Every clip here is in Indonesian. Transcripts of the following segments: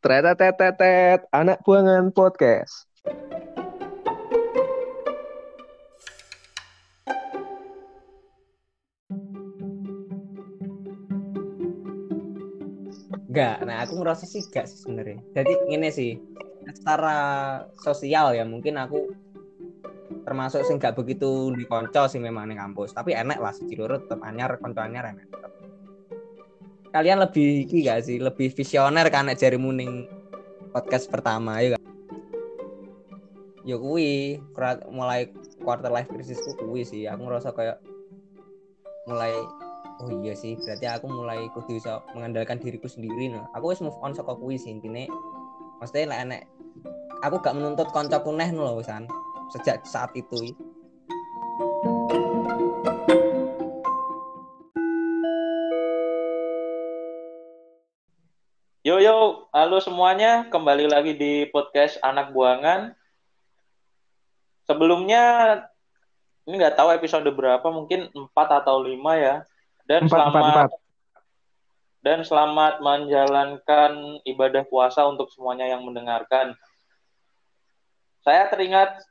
Tretetetetet, anak buangan podcast. Enggak, nah aku ngerasa sih enggak sih sebenarnya. Jadi ini sih, secara sosial ya mungkin aku termasuk sih nggak begitu di konco sih memang di kampus tapi enak lah si Cilurut tetap anyar konco anyar enak. Kalian lebih iki gak sih? Lebih visioner kan nek jari muning podcast pertama ya gak? Ya kuwi mulai quarter life crisisku kuwi sih. Aku ngerasa kayak mulai oh iya sih berarti aku mulai kudu bisa mengandalkan diriku sendiri nah. Aku wis move on saka kuwi sih intine. Maksudnya lah enek aku gak menuntut koncoku neh lho wisan sejak saat itu Yo yo, halo semuanya, kembali lagi di podcast Anak Buangan. Sebelumnya ini nggak tahu episode berapa, mungkin 4 atau 5 ya. Dan Empat, empat, selamat empat. dan selamat menjalankan ibadah puasa untuk semuanya yang mendengarkan. Saya teringat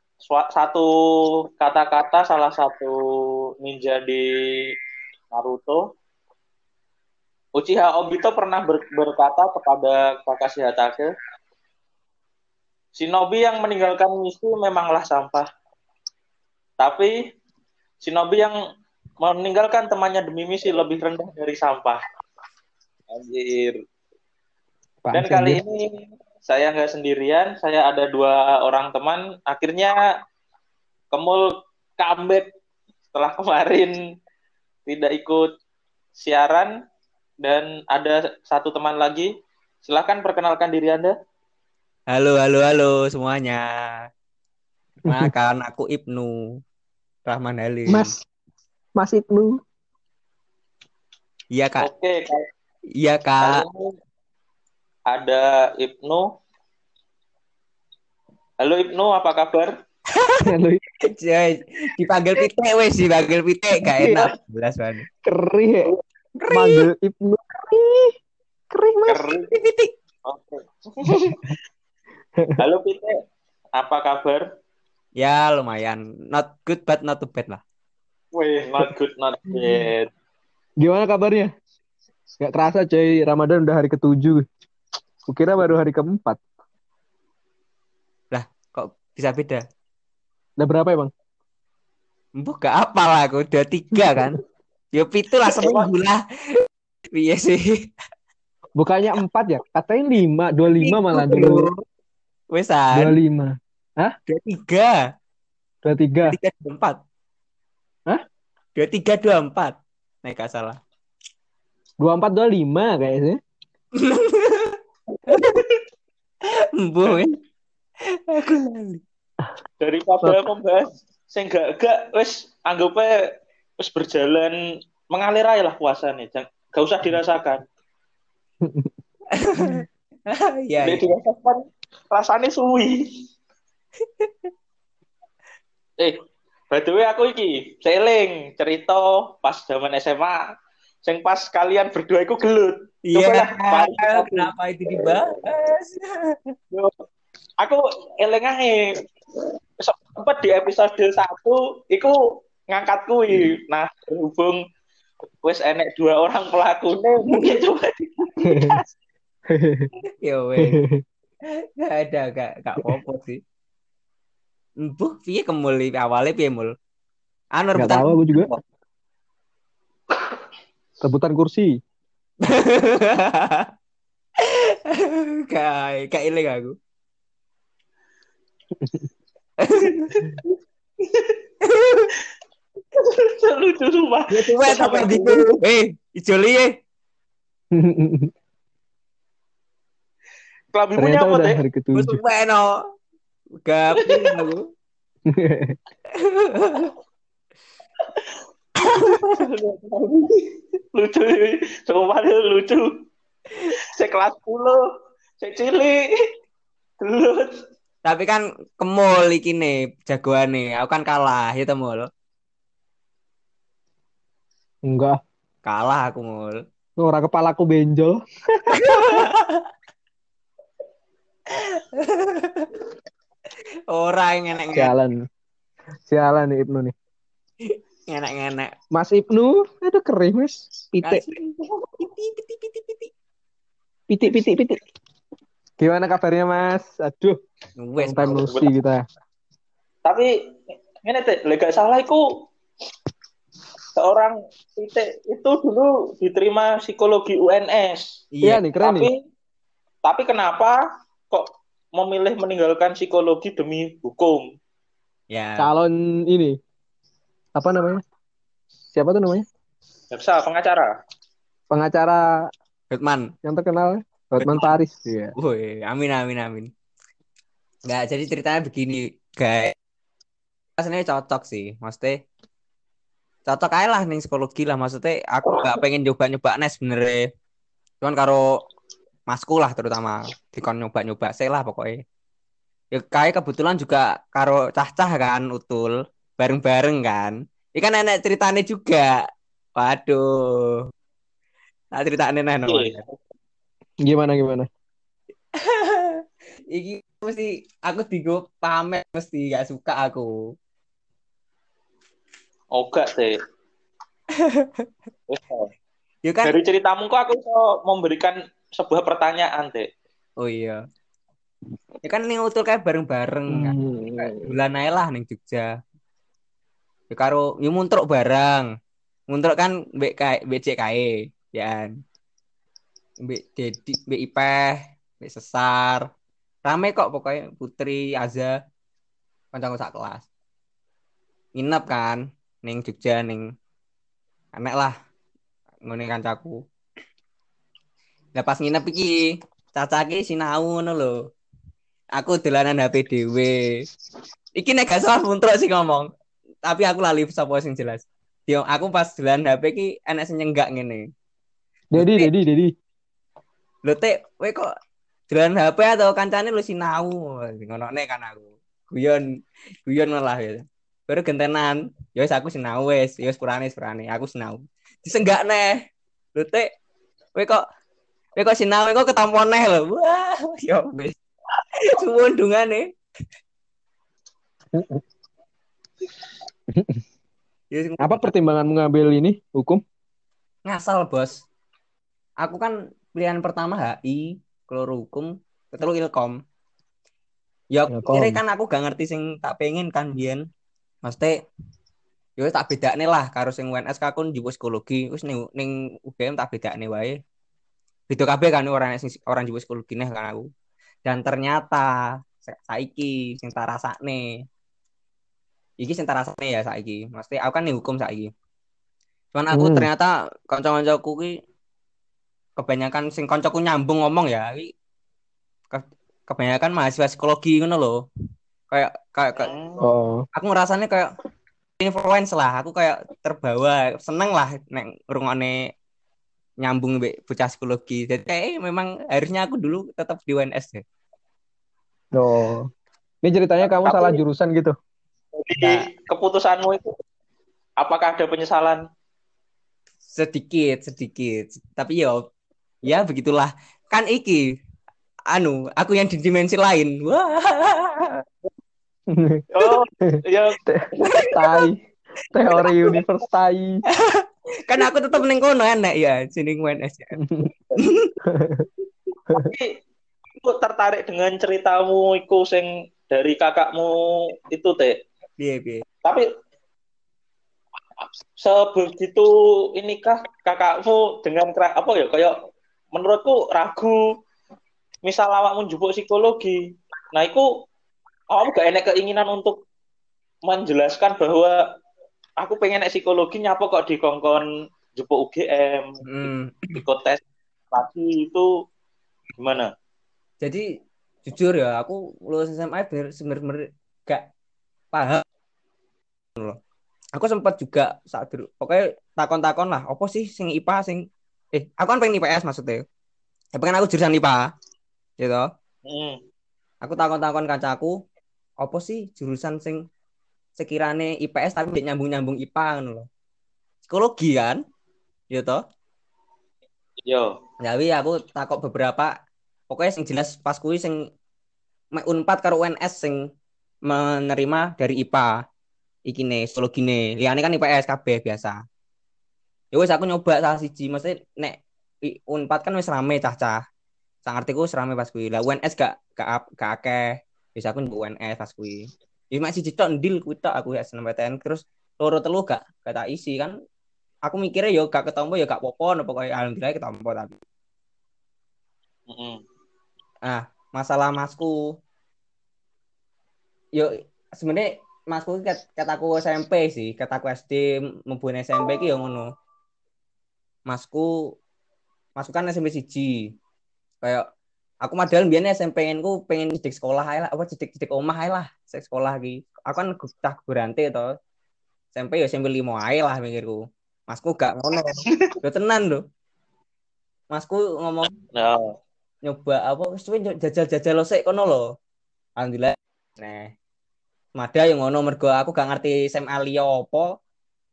satu kata-kata salah satu ninja di Naruto Uchiha Obito pernah ber- berkata kepada Kakashi Hatake, Shinobi yang meninggalkan misi memanglah sampah. Tapi Shinobi yang meninggalkan temannya demi misi lebih rendah dari sampah. Anjir. Dan kali ini saya nggak sendirian, saya ada dua orang teman. Akhirnya Kemul comeback setelah kemarin tidak ikut siaran dan ada satu teman lagi. Silahkan perkenalkan diri Anda. halo halo halo semuanya Makan aku Ibnu Rahman Halim Mas, Mas Ibnu. iya kak Oke, kali iya kak ada Ibnu. Halo Ibnu, apa kabar? Halo, Coy, dipanggil Pite wes dipanggil Pite gak enak jelas banget Kerih ya. Manggil Ibnu. Kerih. Kerih, Mas. Keren. Pite Oke. Halo Pite, apa kabar? ya lumayan not good but not too bad lah Wih, not good, not bad. Gimana kabarnya? Gak kerasa coy, Ramadan udah hari ketujuh. Kukira baru hari keempat. kok bisa beda Udah berapa ya, Bang? Mbok gak apa lah aku udah tiga kan Yo pitu lah seminggu lah Iya sih Bukannya empat ya? Katanya lima, dua lima malah dulu. Dua Wesan lima. Dua tiga Dua tiga. Dua tiga dua empat Hah? Dua tiga dua empat gak salah Dua empat, dua lima kayaknya. Embo kan Aku lali Daripada membahas sing gak gak wis anggapnya wis berjalan mengalir aja lah puasanya. Jangan gak usah dirasakan. Iya Nek iya. dirasakan rasanya suwi. eh, by the way aku iki seling cerita pas zaman SMA sing pas kalian berdua iku gelut. Iya Pak. Kenapa itu dibahas Yo, aku eling ae sempat di episode 1 iku ngangkat kui. Nah, berhubung wis enek dua orang pelakunya mungkin coba di Yo weh Gak ada gak Gak apa-apa sih Embuh piye kemul iki? awalnya piye mul Anu Gak rebutan tahu aku juga. Rebutan kursi. Kayak kayak iling aku. lucu sumpah. Ya apa gitu. Eh, ijoli eh. Punya Ternyata apa teh? hari ketujuh. no. Gak punya aku. lucu sumpah lucu. Saya kelas 10, saya cilik. Gelut. Tapi kan kemul iki nih jagoane. Aku kan kalah ya temul. Enggak. Kalah aku mul. Orang kepalaku benjol. Orang yang enek Sialan. Sialan nih Ibnu nih. enek enek. Mas Ibnu, ada kering mas. Pitik, Piti piti piti piti. pitik, pitik, pitik. Gimana kabarnya mas? Aduh, Wes long time no see kita. Tapi ini teh, lega salah iku seorang titik itu dulu diterima psikologi UNS. Iya nih, keren tapi nih. tapi kenapa kok memilih meninggalkan psikologi demi hukum? Ya. Calon ini. Apa namanya? Siapa tuh namanya? Jaksa pengacara. Pengacara Batman. yang terkenal. Hotman Paris. Iya. Woi, amin amin amin. Nggak, jadi ceritanya begini, guys. Rasanya cocok sih, maksudnya cocok aja lah nih psikologi lah maksudnya aku nggak pengen nyoba-nyoba nes sebenernya cuman karo masku lah terutama dikon nyoba-nyoba saya lah pokoknya ya kayak kebetulan juga karo cah-cah kan utul bareng-bareng kan ikan enak ceritanya juga waduh nah ceritanya nih no. Iya. Gimana gimana? Iki mesti aku digo pamer mesti gak suka aku. Gak teh. Ya kan? Dari ceritamu kok aku bisa memberikan sebuah pertanyaan teh. Oh iya. Ya kan ning utul kayak bareng-bareng kan. Hmm. bulan ae lah ning Jogja. Ya karo ya muntruk bareng. Muntruk kan mbek kae BC kae, ya. kan? Mbek Dedi, mbek Ipeh, mbek Sesar. Rame kok pokoknya Putri, Aza. Kancaku sak kelas. Nginep kan ning Jogja ning enek lah ngene kancaku. Lah pas nginep iki, caca iki sinau ngono lho. Aku dolanan HP dhewe. Iki nek gak salah muntruk sih ngomong. Tapi aku lali sapa sing jelas. Yo aku pas dolanan HP iki enek sing nyenggak ngene. Dedi, Dedi, Dedi. Lho Tek, kowe kok dolanan HP atau kancane lu sinau ngono nek kan aku. Guyon, guyon malah ya. Baru gentenan, ya wis aku sinau wis, ya wis purane purane, aku sinau. Disenggak neh. Lho Tek, kowe kok kowe kok sinau kok ketampon neh lho. Wah, ya wis. Suwun dungane. Ya, Apa pertimbangan mengambil ini hukum? ngasal bos aku kan pilihan pertama HI keloro hukum ketelu ilkom ya Ilkom. kira kan aku gak ngerti sing tak pengen kan biyen maksudnya ya wis tak bedakne lah karo sing UNS kakun juga psikologi. Wis ning ning UGM tak bedakne wae. Beda kabeh kan orang sing orang juga psikologi nih kan aku. Dan ternyata sa- saiki sing tak rasakne iki sing tak rasakne ya saiki. Maksudnya aku kan ning hukum saiki. Cuman aku Hmm. ternyata kanca-kancaku ki kebanyakan sing kancaku nyambung ngomong ya iki ke- kebanyakan mahasiswa psikologi ngono lho kayak kayak kayak-. Oh, aku ngerasanya kayak influence lah aku kayak terbawa seneng lah nek ngrungokne nyambung mbek bocah psikologi jadi kayak memang harusnya aku dulu tetap di UNS deh oh. Ini ceritanya kamu Tapi- salah jurusan gitu. Jadi keputusanmu itu apakah ada penyesalan? sedikit sedikit tapi yo ya begitulah kan iki anu aku yang di dimensi lain wah Oh, ya tai. Teori universe tai. kan aku tetap neng kono enak ya sini UNS ya. tapi aku tertarik dengan ceritamu iku sing dari kakakmu itu teh. piye piye Tapi sebegitu inikah kakakmu dengan kera- apa ya kayak menurutku ragu misal awakmu njupuk psikologi. Nah, itu awakmu gak enak keinginan untuk menjelaskan bahwa aku pengen psikologi nyapa kok dikongkon jupuk UGM, hmm. ikut tes lagi itu gimana? jadi jujur ya aku lulus SMA bener gak paham loh. Aku sempat juga saat dulu pokoknya takon-takon lah apa sih sing IPA sing eh aku kan pengen IPS maksudnya tapi kan aku jurusan IPA gitu Hmm. aku takon-takon kancaku apa sih jurusan sing sekirane IPS tapi nyambung-nyambung IPA ngono loh psikologi kan gitu Yo. Jadi aku takut beberapa pokoknya sing jelas pas kuwi sing mek Unpad karo UNS sing menerima dari IPA. Iki nih, solo gini. Liane kan IPS kabeh biasa. Ya wis aku nyoba salah siji, mesti nek Unpad kan wis rame cah-cah. Sang artiku wis rame pas kuwi. Lah UNS gak gak gak akeh. Bisa aku nyoba UNS pas kuwi. Ya mek siji tok ndil kuwi tok aku SNMPTN terus loro telu gak tak isi kan. Aku mikirnya yo gak ketompo yo gak popo no pokoknya alhamdulillah ketompo tapi. Mm-mm. Ah, masalah masku. Yo sebenarnya masku ki ket, ket aku SMP sih, ket aku SD mlebu SMP ki yo ngono. Masku masku kan SMP siji. Kayak aku padahal biyen SMP ku pengen cedik sekolah lah, apa cedik cedik omah lah, sekolah ki. Aku kan tak berante to. SMP yo SMP 5 ae lah mikirku. Masku gak ngono. Yo tenan lho. Masku ngomong Nah, nyoba apa wis kowe jajal-jajal lo sik kono lho. Alhamdulillah. Nah. Semada yang ngono mergo aku gak ngerti SMA liya apa.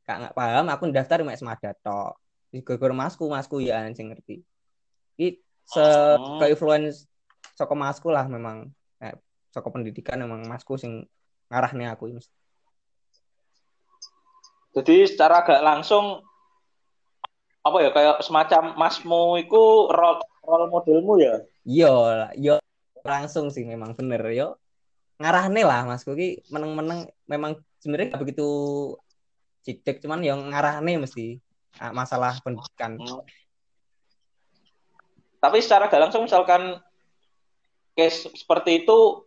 Gak nggak paham aku daftar mek Semada tok. Gara-gara masku, masku ya sing ngerti. Iki se Oh. ke influence saka masku lah memang. Eh, saka pendidikan memang masku sing ngarahne aku ini. jadi secara gak langsung apa ya kayak semacam masmu itu role role modelmu ya. Iya, lah, iya langsung sih memang bener yo. Ngarahne lah masku ki meneng-meneng memang sebenarnya gak begitu cidek cuman yang ngarahne mesti ah, masalah pendidikan. Hmm. Tapi secara gak langsung misalkan case seperti itu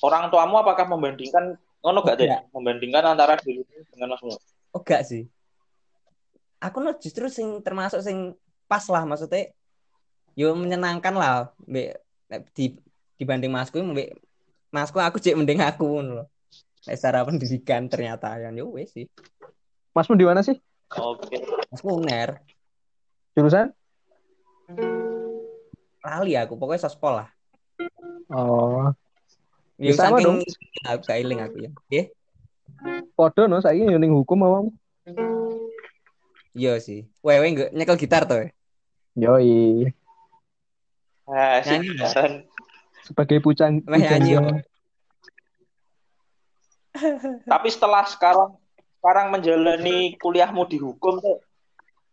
orang tuamu apakah membandingkan ngono gak deh? Membandingkan antara dirimu dengan masmu. Oh gak sih. Aku no justru sing termasuk sing pas lah maksudnya yo menyenangkan lah di dibanding masku masku aku cek mending aku ngono loh. Nek secara pendidikan ternyata yang yo wes sih. Masmu di mana sih? Oke. Masku uner. Jurusan? Lali aku pokoknya sospol lah. Oh, Ya sama saking aku gak eling aku ya. Nggih. podo no saiki yo ning hukum awam. Iya sih. Wewe nggak nyekel gitar tuh. Yoi, Nah, Nyanyi nggak? sekarang sebagai pucang Meh nyanyi, tapi setelah sekarang sekarang menjalani kuliahmu di hukum tuh,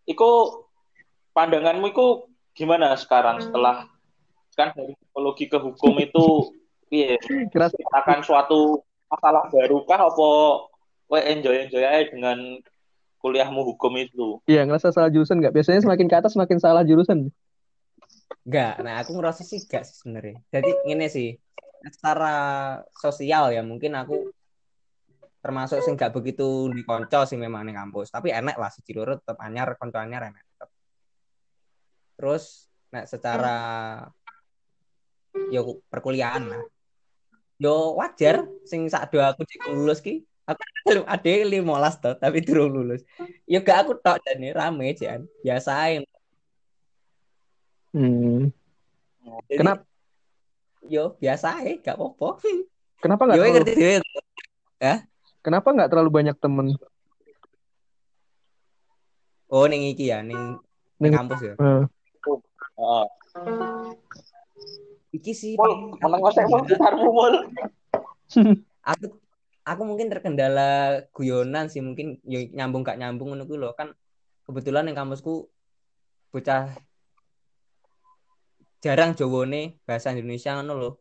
itu pandanganmu itu gimana sekarang setelah kan dari psikologi ke hukum itu iya akan suatu masalah baru kah apa we enjoy enjoy aja dengan kuliahmu hukum itu Iya, ngerasa salah jurusan nggak? Biasanya semakin ke atas semakin salah jurusan. Enggak. Nah, aku ngerasa sih enggak sih sebenarnya. Jadi ngene sih. Secara sosial ya mungkin aku termasuk sing gak begitu di konco sih memang ning kampus. Tapi enek lah siji loro tetep anyar, konco anyar tetep. Terus nek secara yo perkuliahan lah. Yo wajar sing sak do aku cek lulus ki. Aku ada 15 toh, tapi durung lulus. Yo gak aku tok jane rame jan. Biasain. Hmm. Jadi, Kenapa? Yo biasa ae, gak apa-apa. Kenapa nggak Yo terlalu, ngerti dhewe. kenapa nggak terlalu banyak temen? Oh ning iki ya, ning ning kampus ya. Eh, Iki sih Mul, meneng ngosek mul gitarmu mul. aku aku mungkin terkendala guyonan sih mungkin nyambung gak nyambung ngono kuwi lho kan kebetulan ning kampusku bocah jarang Jawane bahasa Indonesia ngono lho.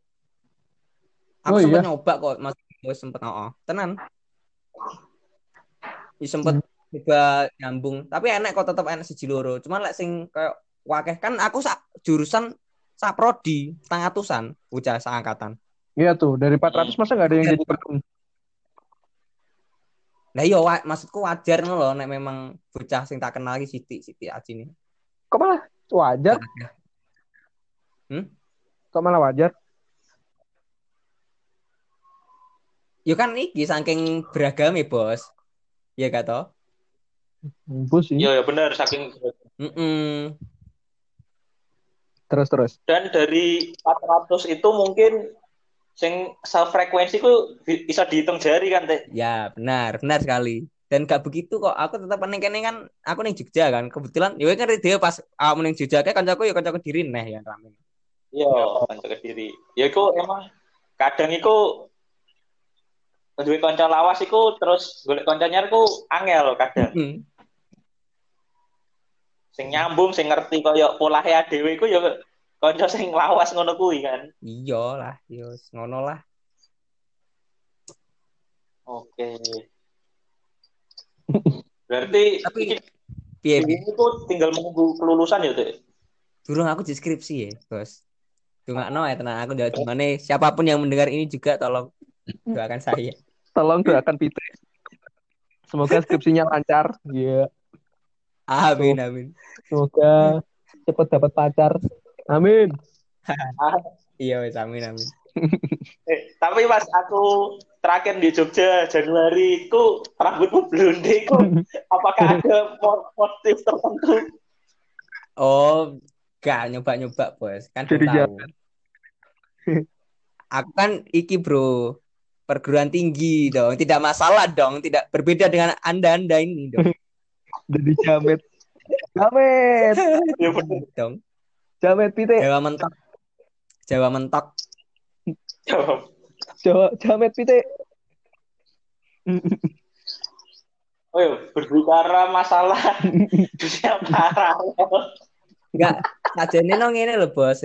Aku Oh, sempet iya? nyoba kok Mas Wis sempet oh, tenan. Ya sempet coba nyambung, tapi enak kok tetep enak siji loro. Cuman lek sing kayak wakeh kan aku sak jurusan sak prodi, setengah atusan bocah seangkatan. Iya tuh, dari 400 masa nggak ada yang jadi petum? Nah iya wa- maksudku wajar ngono lho nek memang bocah sing tak kenal iki Siti, Siti Aji nih. Kok malah wajar? Hmm? Kok malah wajar? Ya kan iki saking beragam ya, Bos. Ya gak toh? Bus sih. Iya ya benar saking Mm-mm. Terus terus. dan dari 400 itu mungkin sing sefrekuensi ku bi- bisa dihitung jari kan teh. Ya, benar, benar sekali. Dan gak begitu kok. Aku tetap ning kene kan aku ning Jogja kan. Kebetulan ya kan dia pas aku ning Jogja kayak kancaku ya kancaku diri neh ya rame. Iya, kanca kediri. Ya iku emang kadang iku duwe kanca lawas iku terus golek kanca anyar iku angel kadang. Sing nyambung, sing ngerti koyo polahe dhewe iku ya kanca sing lawas ngono kuwi kan. Iya lah, yo wis ngono lah. Oke. Berarti Tapi- Piye ini tuh tinggal menunggu kelulusan ya, Dek? Durung aku deskripsi ya, Bos. Dungakno ya tenang aku jawab gimana siapa pun yang mendengar ini juga tolong doakan saya. Tolong doakan Pite. Semoga skripsinya lancar. Iya. Amin amin. Semoga cepat dapat pacar. Amin. Iya wis amin amin. Eh, tapi pas aku terakhir di Jogja Januari itu rambutmu blonde itu apakah ada mo- motif tertentu? Oh, gak nyoba-nyoba, Bos. Kan Jadi tahu. Aku kan iki, Bro. Perguruan tinggi dong, tidak masalah dong, tidak berbeda dengan Anda-anda ini dong. Jadi jamet. Jamet. Ya bener. dong. Jamet Pite. Jawa mentok. Jawa mentok. Jawa, jamet Pite. Oh iya, berbicara masalah dunia paralel. Enggak, sajane no ngene lho, Bos.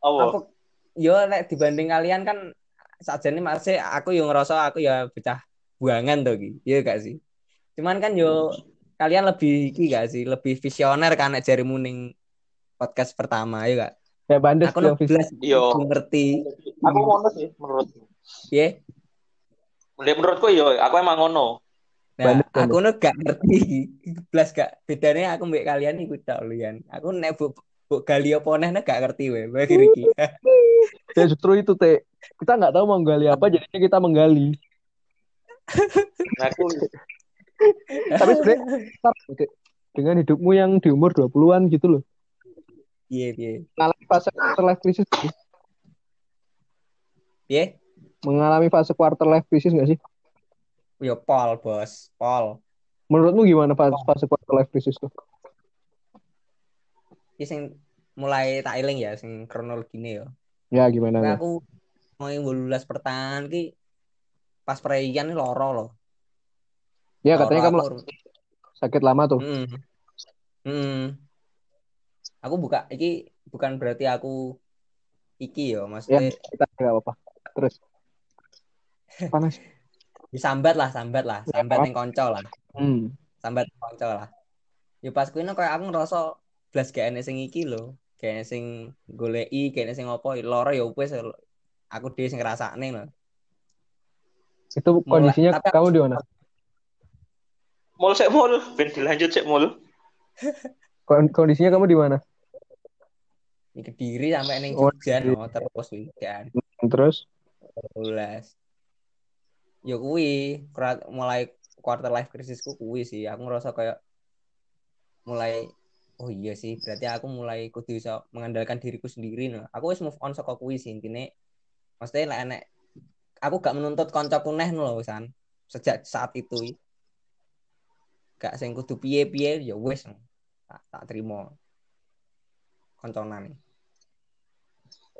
Oh, Aku yo nek dibanding kalian kan sajane masih aku yo ngerasa aku ya pecah buangan tuh iki. Iya gak sih? Cuman kan yo kalian lebih iki gak sih? Lebih visioner kan nek jarimu ning podcast pertama ya gak? Ya bandes Aku Iya. aku ngerti. aku ngono sih menurutku. Ya, Menurut- Menurutku iya, aku emang ngono. Nah, bandet. aku nu gak ngerti. Belas gak bedanya aku mbek kalian iku tok lho yan. Aku nek bu, bu gali apa neh gak ngerti we. Bae iki. Ya justru itu teh. Kita nggak tahu mau gali apa, jadinya kita menggali. Nah, aku Tapi sebenarnya dengan hidupmu yang di umur 20-an gitu loh. Iya, iya. Mengalami fase quarter life crisis sih? Piye? Mengalami fase quarter life crisis nggak sih? Yo Pol, Bos. Pol. Menurutmu gimana fase, fase quarter life crisis tuh? Iki sing mulai tak eling ya sing kronologine yo. Ya gimana? Nah, aku mau lulus pertengahan ki pas perayaan ini loro loh. Ya katanya kamu aku. sakit lama tuh. Mm. Mm. Aku buka iki bukan berarti aku iki yo, Ya maksudnya kita nggak apa-apa. Terus panas. disambat lah, sambat lah, sambat ning konco lah, Hmm. sambat konco lah. Ya pas kuwi koyo aku ngerasa blas gak enek sing iki lho, gak enek sing goleki, gak enek sing apa, loro ya wis aku dhewe sing ngrasakne lho. Itu Mulai- kondisinya tapi- kamu di mana? Mul sik mul, ben dilanjut mul. Kon- Kondisinya kamu di mana? Di Kediri sampai ning Oh, Jogja Kediri. no, terus weekend. Terus? 12. Ya kuwi mulai quarter life crisisku kuwi sih. Aku ngerasa kayak mulai oh iya sih, berarti aku mulai kudu iso mengandalkan diriku sendiri no. Aku wis move on saka kuwi sih intine. Maksudnya lek enek aku gak menuntut kancaku neh no lho San. Sejak saat itu. Gak sing kudu piye-piye ya wis tak, tak terima. Konconan.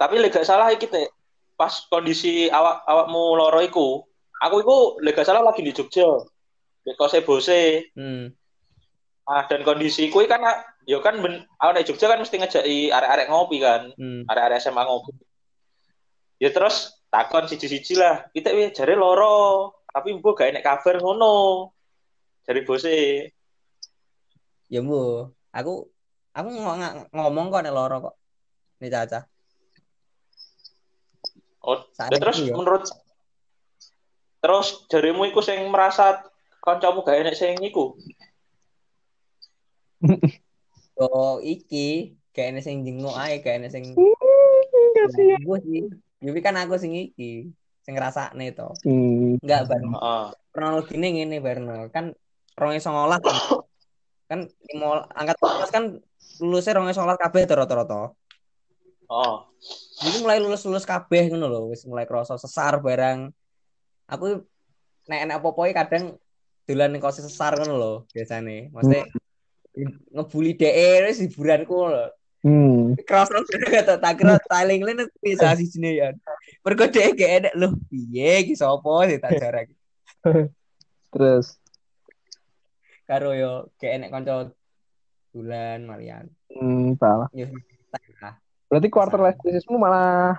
Tapi lek gak salah iki Teh. pas kondisi awak awakmu loro iku, aku iku lek gak salah lagi di Jogja. Di kose bose. Hmm. Ah, dan kondisi kuwi kan ya kan ben, aku di Jogja kan mesti ngejaki arek-arek ngopi kan, Hmm. arek-arek SMA ngopi. Ya terus takon siji-siji lah, kita jare loro, tapi mbok gak enek kabar ngono. Jare bose. Ya bu, aku aku ng- ngomong kok nek loro kok. Ini Caca. Oh, Saat dan terus ya. menurut terus jarimu iku sing merasa kancamu gak enek sing iku. Oh, iki kayak enek sing jenguk ae, kayak enek sing Kasihan. gue sih. Tapi kan aku sing iki, sing ngrasakne to. Hmm. Enggak bar. Heeh. Kronologine ngene Barno. Kan 2019 kan. Kan limo- angkat lulus kan lulusnya 2019 kabeh to rata-rata. Oh. Jadi mulai lulus-lulus kabeh ngono lho, wis mulai krasa sesar barang. Aku nek enek apa-apa kadang dolan ning kos sesar ngono lho biasane. Maksudnya ngebully DE wis hiburanku lho. Hmm. Krasa tak tak kira tiling lene bisa sijine ya. Mergo dhek gak enek lho. Piye iki sapa sih tak jarak. Terus. Karo yo gak enek kanca bulan Marian. Hmm, salah. Yo. Berarti quarter life crisismu malah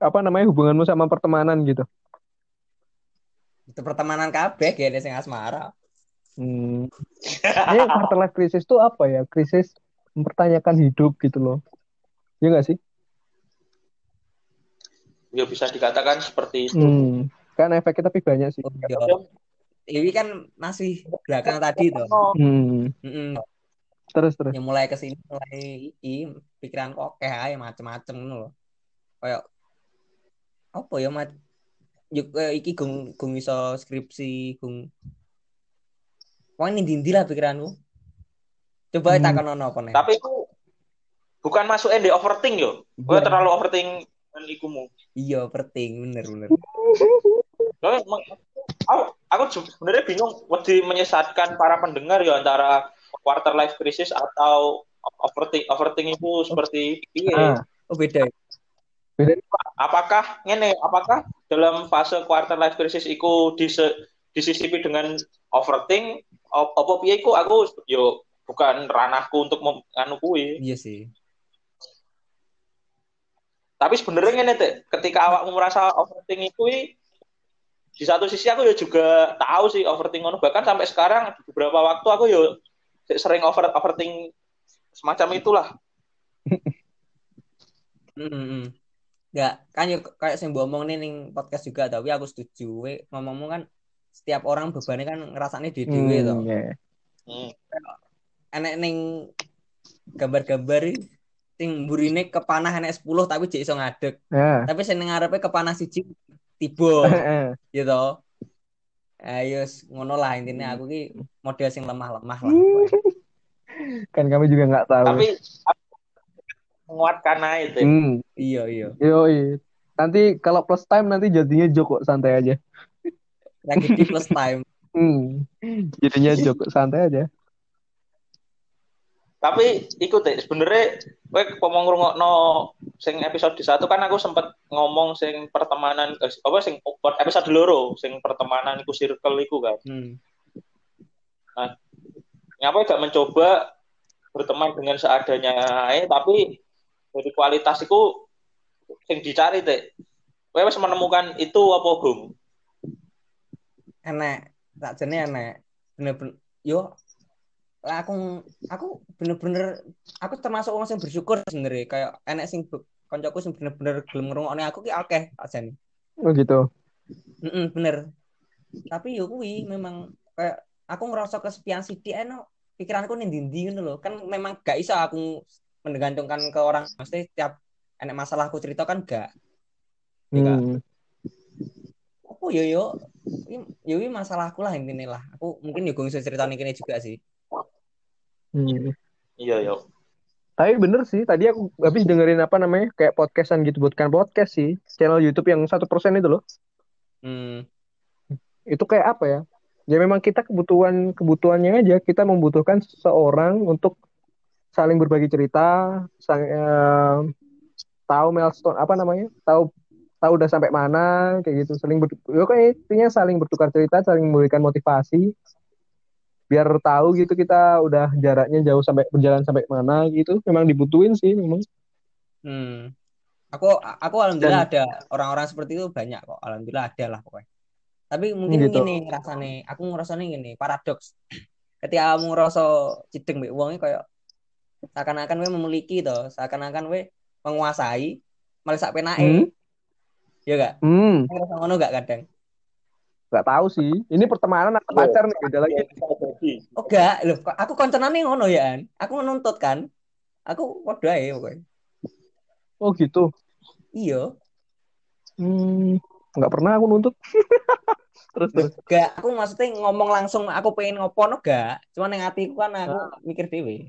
apa namanya hubunganmu sama pertemanan gitu. Itu pertemanan kabeh ada sing asmara. Hmm. Ini quarter life crisis tuh apa ya? Krisis mempertanyakan hidup gitu loh. Iya gak sih? Ya bisa dikatakan seperti itu. Hmm. Kan efeknya tapi banyak sih. Oh, Ini kan masih belakang tadi tuh. Hmm. Mm-mm. Terus terus. yang mulai ke sini mulai iki pikiran kok kayak aja macem-macem ngono loh kayak apa ya mat yuk kayak iki gung gung iso skripsi gung Wah ini dindi lah pikiranku coba Hmm. tak takon ono apa nih Tapi itu bukan masuk di overthink yo. Gue Iya. terlalu overthink dengan ikumu. iya penting bener bener aku, aku sebenarnya bingung wedi menyesatkan para pendengar ya antara quarter life crisis atau overthink overthink itu seperti piye? Ah, oh beda ya? Apakah ngene, apakah dalam fase quarter life crisis itu dise, disisipi dengan overthink apa piye iku aku yo bukan ranahku untuk anu kuwi. iya sih Tapi sebenarnya ngene teh, ketika awakmu merasa overthink itu di satu sisi aku ya juga tahu sih overthink ngono bahkan sampai sekarang beberapa waktu aku yo sering over overthink semacam itulah. Mm-mm. Ya, kan yuk kayak sing mbok omong nih ning podcast juga tapi aku setuju. We ngomongmu kan setiap orang bebannya kan ngerasane dhewe-dhewe hmm, to. ya. Hmm. Enek ning gambar-gambar sing mburine kepanah enek 10 tapi jek iso ngadeg. Ya. Tapi sing ning ngarepe kepanah siji tiba gitu. Ayo ngono lah intinya aku ki model sing lemah-lemah lah. kan kami juga nggak tahu. Tapi menguatkan aja teh. Hmm. Iya iya. Yoi. Nanti kalau plus time nanti jadinya Joko santai aja. Tragedi plus time. Hmm. Jadinya Joko santai aja. Tapi ikut deh sebenarnya kowe ngomong ngrungokno sing episode di satu kan aku sempet ngomong sing pertemanan eh, apa sing episode loro sing pertemanan iku circle iku kan. Hmm. Ngapa gak mencoba berteman dengan seadanya ae tapi dari kualitas itu sing dicari teh. Kowe wis menemukan itu apa, Bung? enek tak jane enek bener-bener yo lah aku aku bener-bener aku termasuk orang yang bersyukur sebenarnya. Kayak enek sing koncoku sing bener-bener gelem ngrungokne aku ki akeh jane Oh gitu. Heeh, bener. Tapi yo kuwi memang kayak aku ngerasa kesepian sithik eno pikiranku ning ndi ngono lho. Kan memang gak iso aku menggantungkan ke orang. Mesti tiap enek masalah aku cerita kan gak. Iya. Hmm. apa yo yo? Yo masalahku lah intinya lah. Aku mungkin yo gue bisa cerita nih juga sih Hmm. Iya, ya. Tapi bener sih, tadi aku habis dengerin apa namanya, kayak podcastan gitu, bukan podcast sih, channel YouTube yang satu persen itu loh. hmm Itu kayak apa ya? Ya memang kita kebutuhan kebutuhannya aja, kita membutuhkan seseorang untuk saling berbagi cerita, sang- eh, tahu milestone apa namanya, tahu tahu udah sampai mana, kayak gitu, saling ber, ya intinya saling bertukar cerita, saling memberikan motivasi, biar tahu gitu kita udah jaraknya jauh sampai berjalan sampai mana gitu, memang dibutuhin sih memang. hmm. Aku aku alhamdulillah ada orang-orang seperti itu banyak kok. Alhamdulillah ada lah pokoknya. Tapi mungkin Gitu. gini ngerasane aku ngerasane gini paradoks. Ketika kamu ngerasa cideng mbek wong kayak seakan-akan we memiliki to seakan-akan we menguasai malah sak penake. Hmm? ya gak? Hmm, ngerasa ngono gak kadang nggak tahu sih. Ini pertemanan atau pacar nih, beda lagi. Bisa jadi. oh gak loh aku konconane ngono ya an aku menuntut kan aku padha ae pokoknya Oh gitu. iya Hmm, nggak pernah aku nuntut. terus terus. Gak, aku maksudnya ngomong langsung aku pengen ngopo no gak. Cuma yang hatiku kan aku mikir dewe.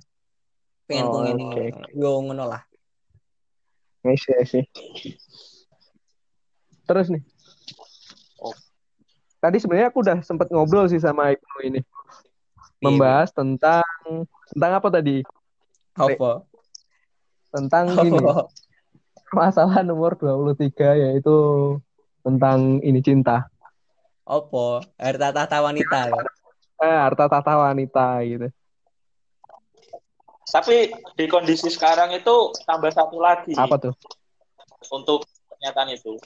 Pengen Oh, ku ngene. oke. Yo ngono lah. I see, I see. Terus nih. Tadi sebenarnya aku udah sempet ngobrol sih sama Ibnu ini. Membahas tentang tentang apa tadi? apa? Tentang gini. Apa? masalah nomor 23 yaitu tentang ini cinta. Opo, harta tahta wanita. ya. Eh, harta tahta wanita gitu. Tapi di kondisi sekarang itu tambah satu lagi Apa tuh? untuk pernyataan itu.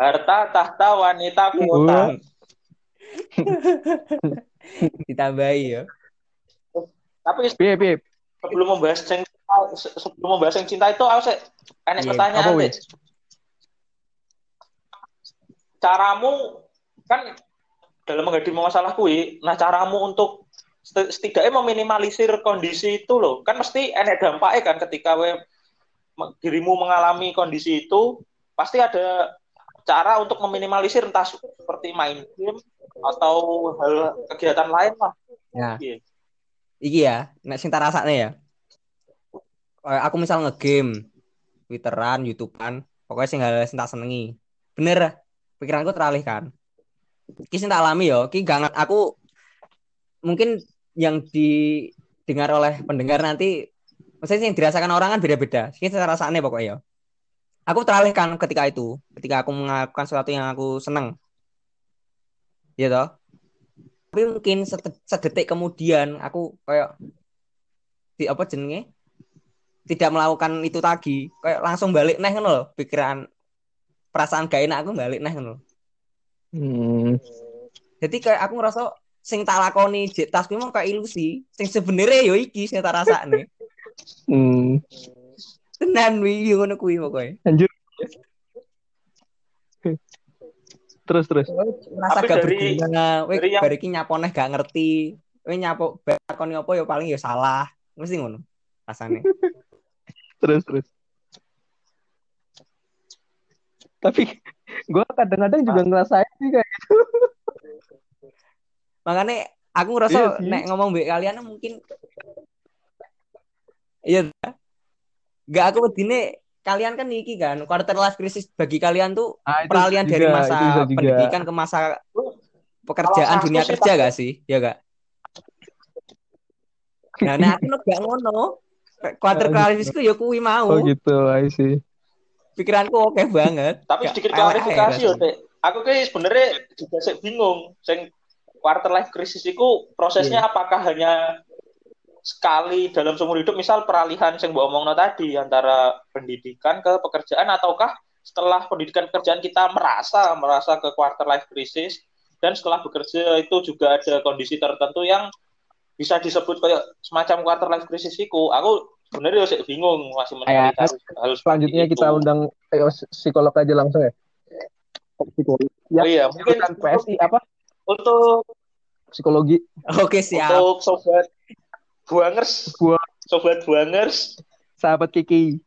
Harta tahta wanita kuota. Ditambahi ya. Tapi Piye, piye? sebelum membahas cinta, se- sebelum membahas yang cinta itu aku sih enak Iya, pertanyaan apa, deh. Caramu kan dalam menghadapi masalah kui, nah caramu untuk seti- setidaknya meminimalisir kondisi itu loh. Kan mesti enak dampaknya kan ketika we dirimu mengalami kondisi itu pasti ada cara untuk meminimalisir entah seperti main game atau hal kegiatan lain lah. Ya. Iya. Iki ya, nek sing tak rasakne ya. Kayak aku misal ngegame, Twitteran, YouTubean, pokoknya sing hal sing tak senengi. Bener, pikiranku teralihkan. Iki sing tak alami yo, iki gak aku mungkin yang didengar oleh pendengar nanti maksudnya yang dirasakan orang kan beda-beda. Iki rasakne pokoknya yo. Aku teralihkan ketika itu, ketika aku melakukan sesuatu yang aku seneng. Iya toh? Tapi mungkin sedetik kemudian aku kayak di apa jenenge tidak melakukan itu lagi kayak langsung balik neh ngono lho pikiran perasaan gak enak aku balik neh ngono Hmm. jadi kayak aku ngerasa sing tak lakoni jek mah kayak ilusi sing sebenarnya yo iki sing tak rasakne Hmm. Tenan wi yo ngono kuwi pokoke Anjir. Terus, terus. merasa Tapi gak dari- berguna. We yang- bar iki nyaponeh gak ngerti. We nyapo lakoni apa yo paling yo salah. Mesti ngono rasane. Terus, terus. Tapi gue kadang-kadang juga ngerasain sih kayak makanya aku ngerasa Iya nek ngomong mbek kalian mungkin iya gak aku wedine kalian kan iki kan quarter life crisis bagi kalian tuh ah, itu peralihan juga, dari masa pendidikan ke masa pekerjaan Kalau dunia kerja gak sih ya gak nah nek aku gak ngono quarter Oh, life crisis ku ya kuwi mau Oh gitu, I see. pikiranku oke banget Tapi sedikit klarifikasi yo. Aku kayak sebenarnya juga sih bingung. Sing quarter life crisis itu prosesnya Iya. apakah hanya sekali dalam seumur hidup misal peralihan yang mbok omongno tadi antara pendidikan ke pekerjaan ataukah setelah pendidikan pekerjaan kita merasa merasa ke quarter life crisis dan setelah bekerja itu juga ada kondisi tertentu yang bisa disebut kayak semacam quarter life crisis itu. Aku sebenarnya sih bingung masih mencari hal seperti Selanjutnya itu. kita undang ayo, psikolog aja langsung ya. Psikolog. Ya, Oh iya, mungkin PSI apa? untuk Psikologi. oke siap untuk sobat buangers, Buang. sobat buangers, Sahabat Kiki.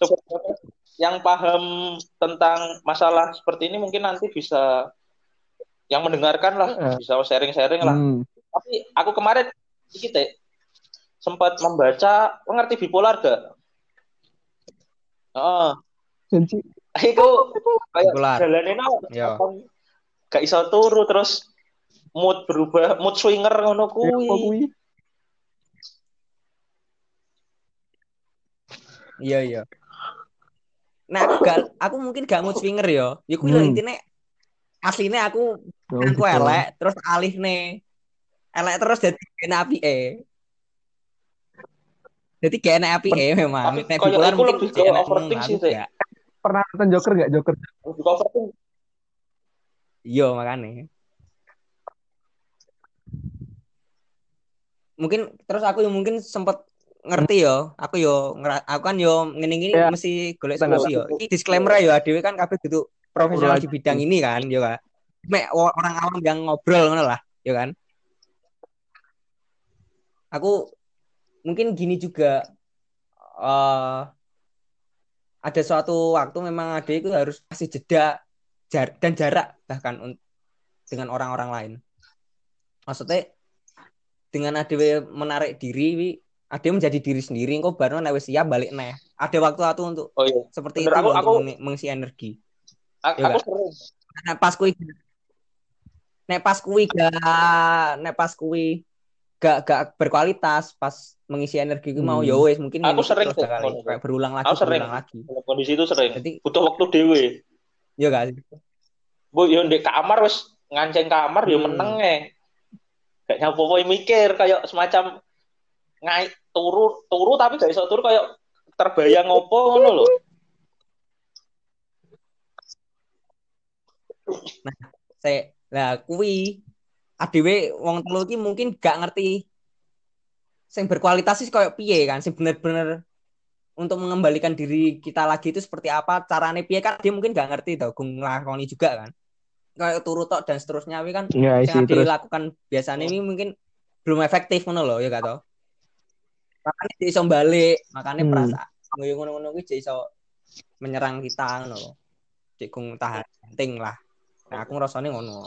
sobat buangers yang paham tentang masalah seperti ini mungkin nanti bisa yang mendengarkan lah, Heeh. bisa sharing-sharing lah. Hmm. Tapi aku kemarin dikit ya, sempat membaca, mengerti bipolar gak? Oh, Janji. itu kayak jalanin Yo. gak iso turu terus mood berubah, mood swinger ngono Ya, kuwi. apa kuwi? Iya iya. Nah aku gak, aku mungkin gak mood swinger yo. Ya kuwi lho Hmm. intine aslinya aku Oh, aku gitu. elek terus alih nih elek terus jadi kena api e. Jadi gak enak api e memang. Tapi Nek aku mungkin lebih gak ke overthink sih, gak. Pernah nonton Joker nggak Joker? Lebih overthink. Iya makanya. Mungkin terus aku yang mungkin sempet ngerti yo, aku yo aku kan yo ngene gini Ya. mesti golek solusi yo. Iki disclaimer yo, dhewe kan kabeh kudu profesional di bidang ini kan, yo kan. Mek orang awam yang ngobrol ngono lah, yo kan. Aku mungkin gini juga eh ada suatu waktu memang ada itu harus kasih jeda jar- dan jarak bahkan dengan orang-orang lain. Maksudnya dengan ada menarik diri, ada menjadi diri sendiri, kok baru nek wis siap balik neh. Ada waktu-waktu untuk Oh iya. seperti Bener, itu aku- untuk aku- meng- mengisi energi. Aku, Iya, aku Kak. sering. Nek pas kuwi nek pas kuwi gak nek pas kuwi gak gak berkualitas pas mengisi energi gue mau Hmm. ya wes mungkin Aku sering tuh, kali kayak berulang lagi Aku sering. berulang lagi kondisi itu sering. jadi Butuh waktu dewe. ya gak sih Bu, yo di kamar wis nganceng kamar yo Hmm. meneng e. Gak nyapo mikir kayak semacam ngai turu turu tapi gak iso turu kayak terbayang ngopo ngono lho. saya lah kui adewe wong telu iki mungkin gak ngerti sing berkualitas sih kayak piye kan sing bener-bener untuk mengembalikan diri kita lagi itu seperti apa carane piye kan dia mungkin gak ngerti tau gung nglakoni juga kan kayak turu tok dan seterusnya kan Ya, yang terus. dilakukan biasanya ini mungkin belum efektif ngono loh ya gak tau makanya dia iso balik. Makanya Hmm. perasaan ngoyo ngono-ngono kuwi dia iso menyerang kita ngono loh cek gung tahan penting lah. Nah aku ngerasanya ngono.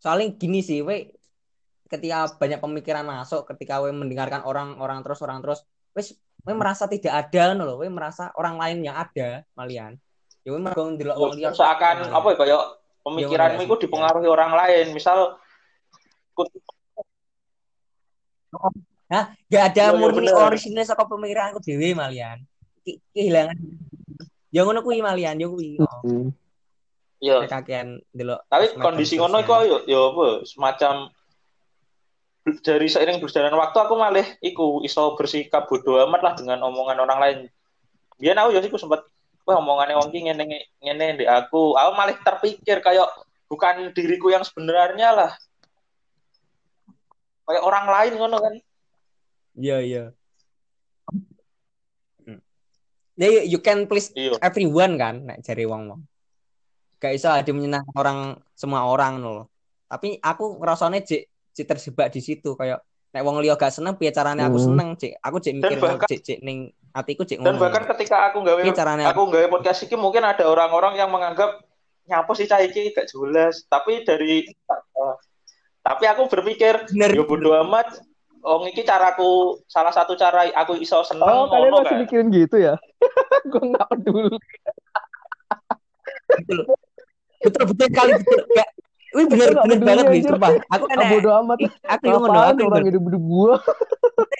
Soalnya gini sih we ketika banyak pemikiran masuk ketika we mendengarkan orang-orang terus orang terus wes we merasa tidak ada ngono loh we merasa orang lain yang ada malian. Ya we mergo ndelok wong liya. Seakan apa ya kayak pemikiranmu Ya, itu dipengaruhi orang lain. Misal gak ada Iya, iya, murni bener. orisinil saka pemikiranku dhewe malian Ki- kehilangan ya ngono kuwi malian ya kuwi oh. Hmm. ya kakean delok tapi kondisi ngono iku yo yo apa semacam dari seiring berjalan waktu aku malah iku iso bersikap bodoh amat lah dengan omongan orang lain. Biar aku ya iku sempat wah omongannya wong ki ngene ngene ndek aku. Aku malah terpikir kayak bukan diriku yang sebenarnya lah. Kayak orang lain ngono kan. iya iya Hmm. Ya, you can please Iya. everyone kan nek jari wong-wong. Gak iso ada menyenangkan orang semua orang loh. Tapi aku ngerasane cek cek terjebak di situ kayak nek wong liya gak seneng piye carane aku Hmm. seneng cek aku cek mikir bahkan- cek cek ning atiku cek Dan ngono. bahkan ketika aku gawe carane aku gawe podcast iki mungkin ada orang-orang yang menganggap nyapa sih cah iki gak jelas. Tapi dari eh, tapi aku berpikir bener. Ya bodo amat. Oh, iki caraku salah satu cara aku iso seneng Oh, kalian masih kan. mikirin gitu ya? Gue nggak peduli. betul. Betul betul kali betul. Kayak Wih bener bener banget anjir. sumpah. Aku kan bodo amat. aku yang ngono, aku orang ngono. hidup-hidup gua?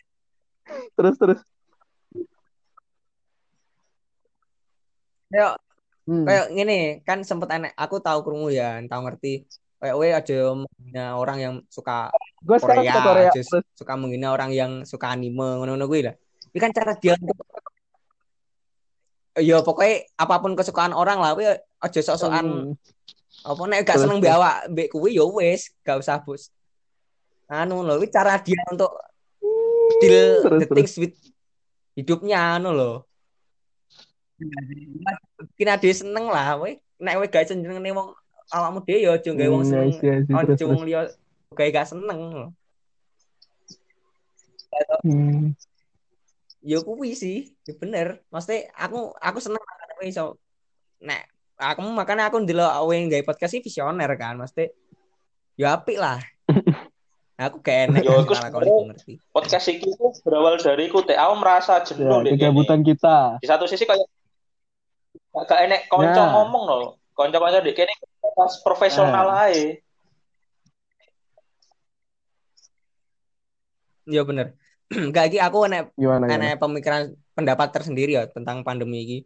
terus terus. Kayak Hmm. kayak gini kan sempet enek aku tahu krungu ya, tahu ngerti. We ada menghina orang yang suka Gue sekarang Korea, suka Korea. suka menghina orang yang suka anime ngono-ngono gue lah. Ini kan cara dia untuk ya pokoknya apa pun kesukaan orang lah, we aja sok-sokan Hmm. apa nek gak seneng mbek awak mbek kuwi ya wis, gak usah bos. Anu lho, ini cara dia untuk deal Terus, the things with hidupnya anu loh. Mungkin ada seneng lah, we nek we gak seneng nih wong awakmu dhewe ya aja gawe wong Hmm, seneng. I see, I see. Terus, Aja wong liya gawe gak seneng. Hmm. Ya kuwi sih, ya bener. Maksudnya aku aku seneng kowe iso nek aku makanya aku ndelok kowe gawe podcast sih visioner kan, maksudnya ya apik lah. Aku gak enak Ya, aku aku ngerti. Podcast iki ku berawal dari ku teh aku merasa Ya, jenuh deh kegabutan kita. Di satu sisi kayak gak, enek konco Nah. ngomong loh. Konco-konco dek kene pas profesional Nah. ae. Ya bener. Gak iki aku enek Gimana enek pemikiran pendapat tersendiri ya tentang pandemi ini.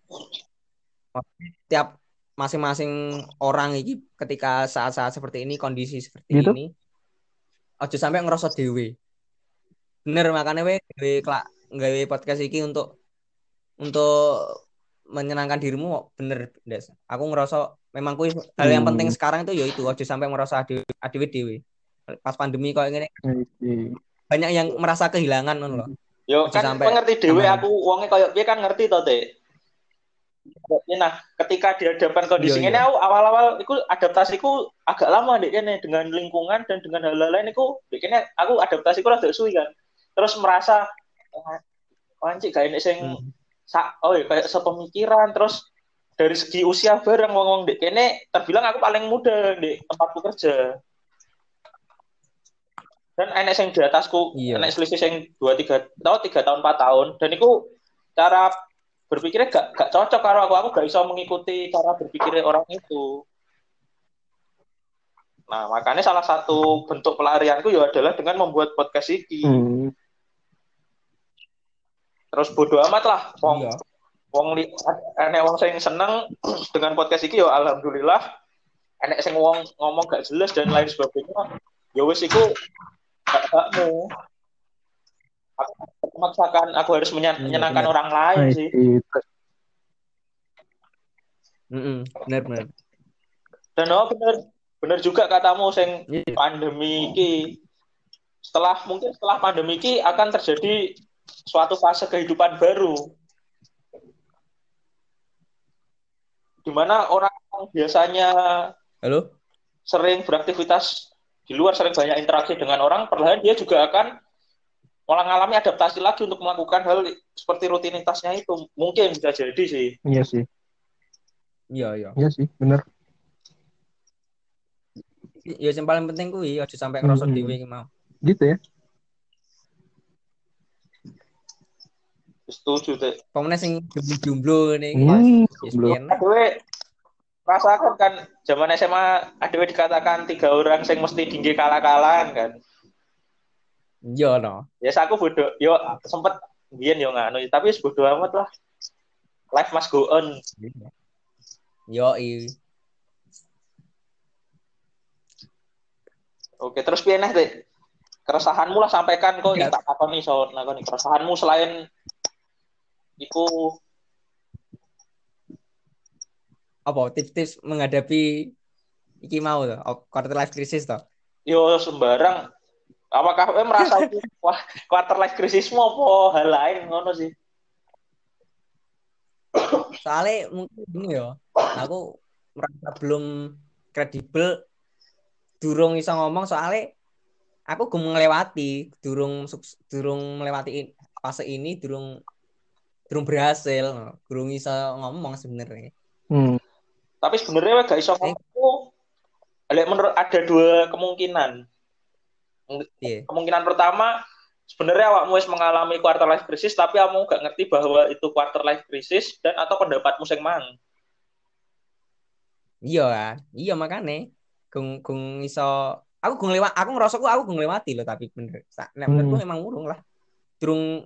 Tiap masing-masing orang ini ketika saat-saat seperti ini, kondisi seperti Gitu? ini, aja sampai ngerasa dewe. Bener makanya we gawe kelak gawe podcast iki untuk untuk menyenangkan dirimu bener Des. Aku ngerasa memang kuwi hal yang Hmm. penting sekarang itu yaitu aja sampai merasa adewe adewe dewe. Pas pandemi kok ngene I see. banyak yang merasa kehilangan ngono loh. Yo kan sampai mengerti dhewe aman. aku wonge koyo piye kan ngerti to teh. Nah, ketika di hadapan kondisi Iya, ini aku awal-awal itu adaptasiku agak lama deh kene dengan lingkungan dan dengan hal lain itu dek kene aku adaptasiku rada suwi kan. Terus merasa oh, anjir gak enek sing Hmm. sa oh ya, kayak sepemikiran terus dari segi usia bareng ngomong dek kene terbilang aku paling muda di tempatku kerja. Dan enek sing di atasku, Iya. enek selisih sing 2 3 tahun 3 tahun 4 tahun dan itu cara berpikirnya gak gak cocok karo aku aku gak bisa mengikuti cara berpikirnya orang itu. Nah, makanya salah satu bentuk pelarianku ya adalah dengan membuat podcast iki. Hmm. Terus bodo amat lah. Wong, Iya. Wong li, enek wong sing seneng dengan podcast iki ya alhamdulillah. Enek sing wong ngomong gak jelas dan lain sebagainya. Ya wis iku hak-hakmu. Aku memaksakan aku harus Iya, menyenangkan benar. orang lain Nah, sih. itu. Mm-mm, bener bener. Dan oh bener bener juga katamu sing Iya. pandemi iki setelah mungkin setelah pandemi iki akan terjadi suatu fase kehidupan baru di mana orang yang biasanya Halo? sering beraktivitas di luar sering banyak interaksi dengan orang perlahan dia juga akan mengalami adaptasi lagi untuk melakukan hal seperti rutinitasnya itu mungkin bisa jadi sih Iya sih. Iya iya. Iya sih, bener. Ya yang paling penting kuwi aja sampai ngerasa Mm-mm. dhewe iki mau. Gitu ya. Setuju deh Pemene sing jomblo ngene iki. Hmm, ya jomblo. sepian. Adewe rasakan kan zaman SMA adewe dikatakan tiga orang sing mesti tinggi kalah-kalahan kan. Iya no. Ya aku bodoh, yo sempet biyen yo nganu, tapi wis bodoh amat lah. Life must go on. Yo i. Oke, terus piye neh, Dek? Keresahanmu lah sampaikan kok Ya. tak takoni so nakoni keresahanmu selain iku. Apa tips-tips menghadapi iki mau to, oh, quarter life crisis to. yo sembarang. Apakah kowe merasa itu quarter life crisismu apa? Hal lain ngono sih? Soalnya mungkin ya, aku merasa belum kredibel durung iso ngomong soalnya aku gue melewati durung durung melewati fase ini durung durung berhasil durung iso ngomong sebenarnya Hmm. Tapi sebenarnya wae gak iso ngomong. Lek menurut ada dua kemungkinan. iya Kemungkinan pertama sebenarnya awakmu wis mengalami quarter life crisis tapi kamu gak ngerti bahwa itu quarter life crisis dan atau pendapatmu sing mang. iya iya makanya gung gung iso aku gung lewat aku ngerasa aku aku gung lewati loh tapi bener nek menurutku Hmm. emang urung lah durung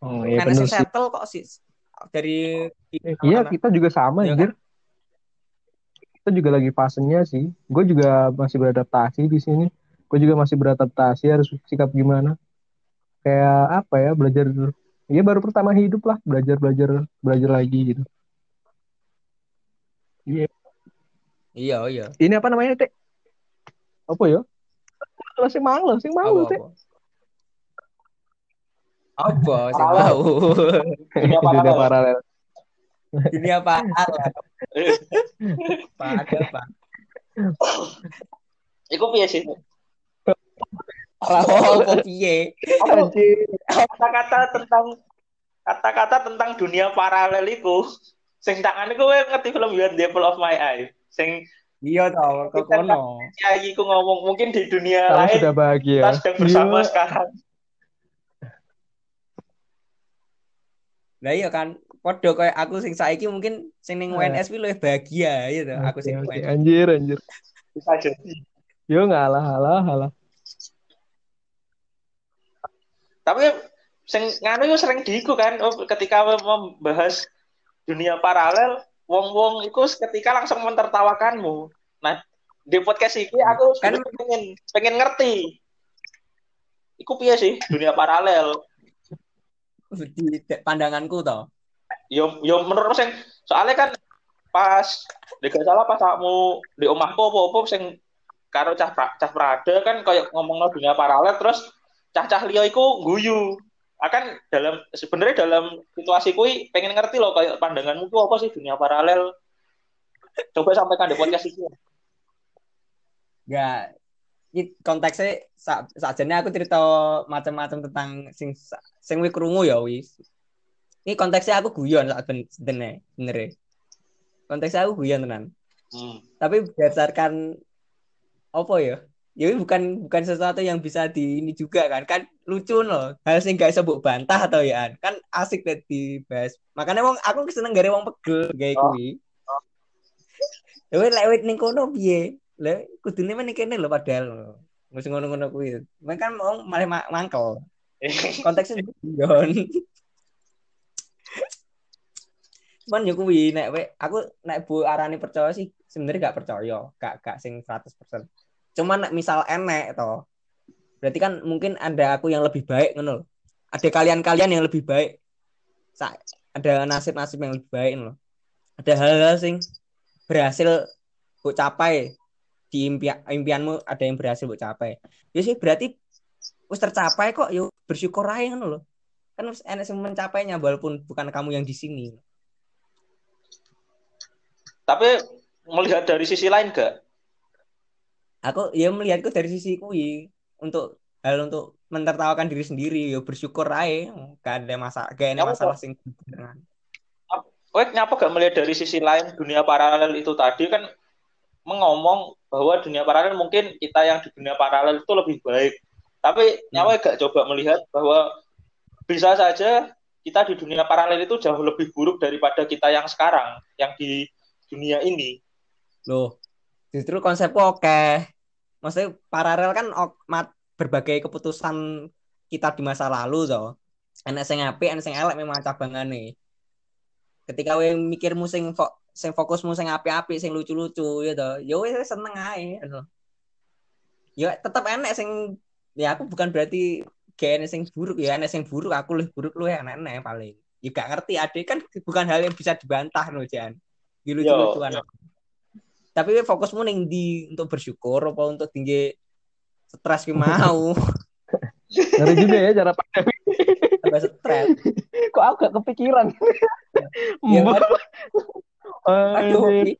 Oh, iya karena bener sih. settle kok sih dari Iya, kita juga sama, Iya anjir. Kita juga lagi fasenya sih. Gue juga masih beradaptasi di sini. Gue juga masih beradaptasi harus sikap gimana. Kayak apa ya, belajar. Iya baru pertama hidup lah, belajar belajar belajar lagi gitu. Iya. iya iya Ini apa namanya, Teh? Apa ya? Sing mang apa lo, Teh. Apa sih Paralel. mau Dunia Dunia paralel. paralel. dunia paralel Pak, ada apa Iku piye sih? oh kok piye Apa Anjir. kata-kata tentang kata-kata tentang dunia paralel iku sing tangan iku kowe ngerti film Beyond the Apple of My Eye. Sing iya tau kok kono iku ngomong mungkin di dunia Kamu lain sudah bahagia. kita sedang bersama Iya. sekarang. Lah iya kan podo kayak aku sing saiki mungkin sing ning. WNS kuwi luwih bahagia gitu aku Oke, sing oke. WNS Anjir, anjir. Bisa jadi. Yo ngalah, halah, halah. Tapi sing nganu yo sering diiku kan oh, ketika membahas dunia paralel wong-wong iku ketika langsung mentertawakanmu. Nah, di podcast iki aku Kan- pengen pengen ngerti. Iku piye sih dunia paralel? Di pandanganku toh Yo yo menurut sing soalnya kan pas gak salah pas kamu di omahku apa-apa sing karo cah pra- cah Prada kan kayak ngomong dunia paralel terus cah-cah liya iku guyu. Akan dalam sebenarnya dalam situasi kui pengen ngerti loh kayak pandanganmu itu apa sih dunia paralel. Coba sampaikan di podcast ini. Enggak. Konteksnya sa sajane aku cerita macam-macam tentang sing sing wi krungu ya wis. Ini konteksnya aku guyon saat ben sedene bener Konteksnya aku guyon tenan. Hmm. Tapi berdasarkan apa ya? Ya ini bukan bukan sesuatu yang bisa di ini juga kan. Kan lucu loh. Hal sing gak iso mbok bantah atau ya kan asik deh dibahas. Makanya wong aku seneng gare wong pegel gawe Oh. kuwi. Ya wis lek wit ning kono piye? Lah kudune meneh kene lho padahal. Wis ngono-ngono kuwi. Mereka kan mau malah ma- mangkel. Konteksnya Gon. Cuman yo kuwi nek we, aku nek Bu arani percaya sih sebenarnya gak percaya, gak gak sing 100%. Cuman nek misal enek to. Berarti kan mungkin ada aku yang lebih baik ngono lho. Ada kalian-kalian yang lebih baik. Sa- ada nasib-nasib yang lebih baik loh. Ada hal-hal sing berhasil bu capai di impian impianmu ada yang berhasil bu capai. Ya sih berarti wis tercapai kok yuk bersyukur aja ngono loh. Kan wis enek sing mencapainya walaupun bukan kamu yang di sini. Tapi melihat dari sisi lain gak? Aku ya melihatku dari sisi kui untuk hal untuk mentertawakan diri sendiri ya bersyukur aja gak ada masalah gak ada masalah sing Weh, nyapa gak melihat dari sisi lain dunia paralel itu tadi kan mengomong bahwa dunia paralel mungkin kita yang di dunia paralel itu lebih baik. Tapi nyawa gak coba melihat bahwa bisa saja kita di dunia paralel itu jauh lebih buruk daripada kita yang sekarang, yang di dunia ini. Loh, justru konsepku oke. Maksudnya paralel kan berbagai keputusan kita di masa lalu toh. Enak sing apik, enak sing elek memang cabangane. Ketika we mikirmu sing fo sing fokusmu sing apik-apik, sing lucu-lucu ya toh. Ya wis seneng ae. ngono. Ya tetap enak sing ya aku bukan berarti gak enak sing buruk ya, enak sing buruk aku lebih buruk lu enak-enak paling. Ya gak ngerti adik kan bukan hal yang bisa dibantah no Jan. Ya lucu-lucuan Yo, tapi fokusmu ning di untuk bersyukur apa untuk tinggi stres ki mau Ngeri juga ya cara pandang. tambah stres Kok aku gak kepikiran. ya Mbak. kan aduh ini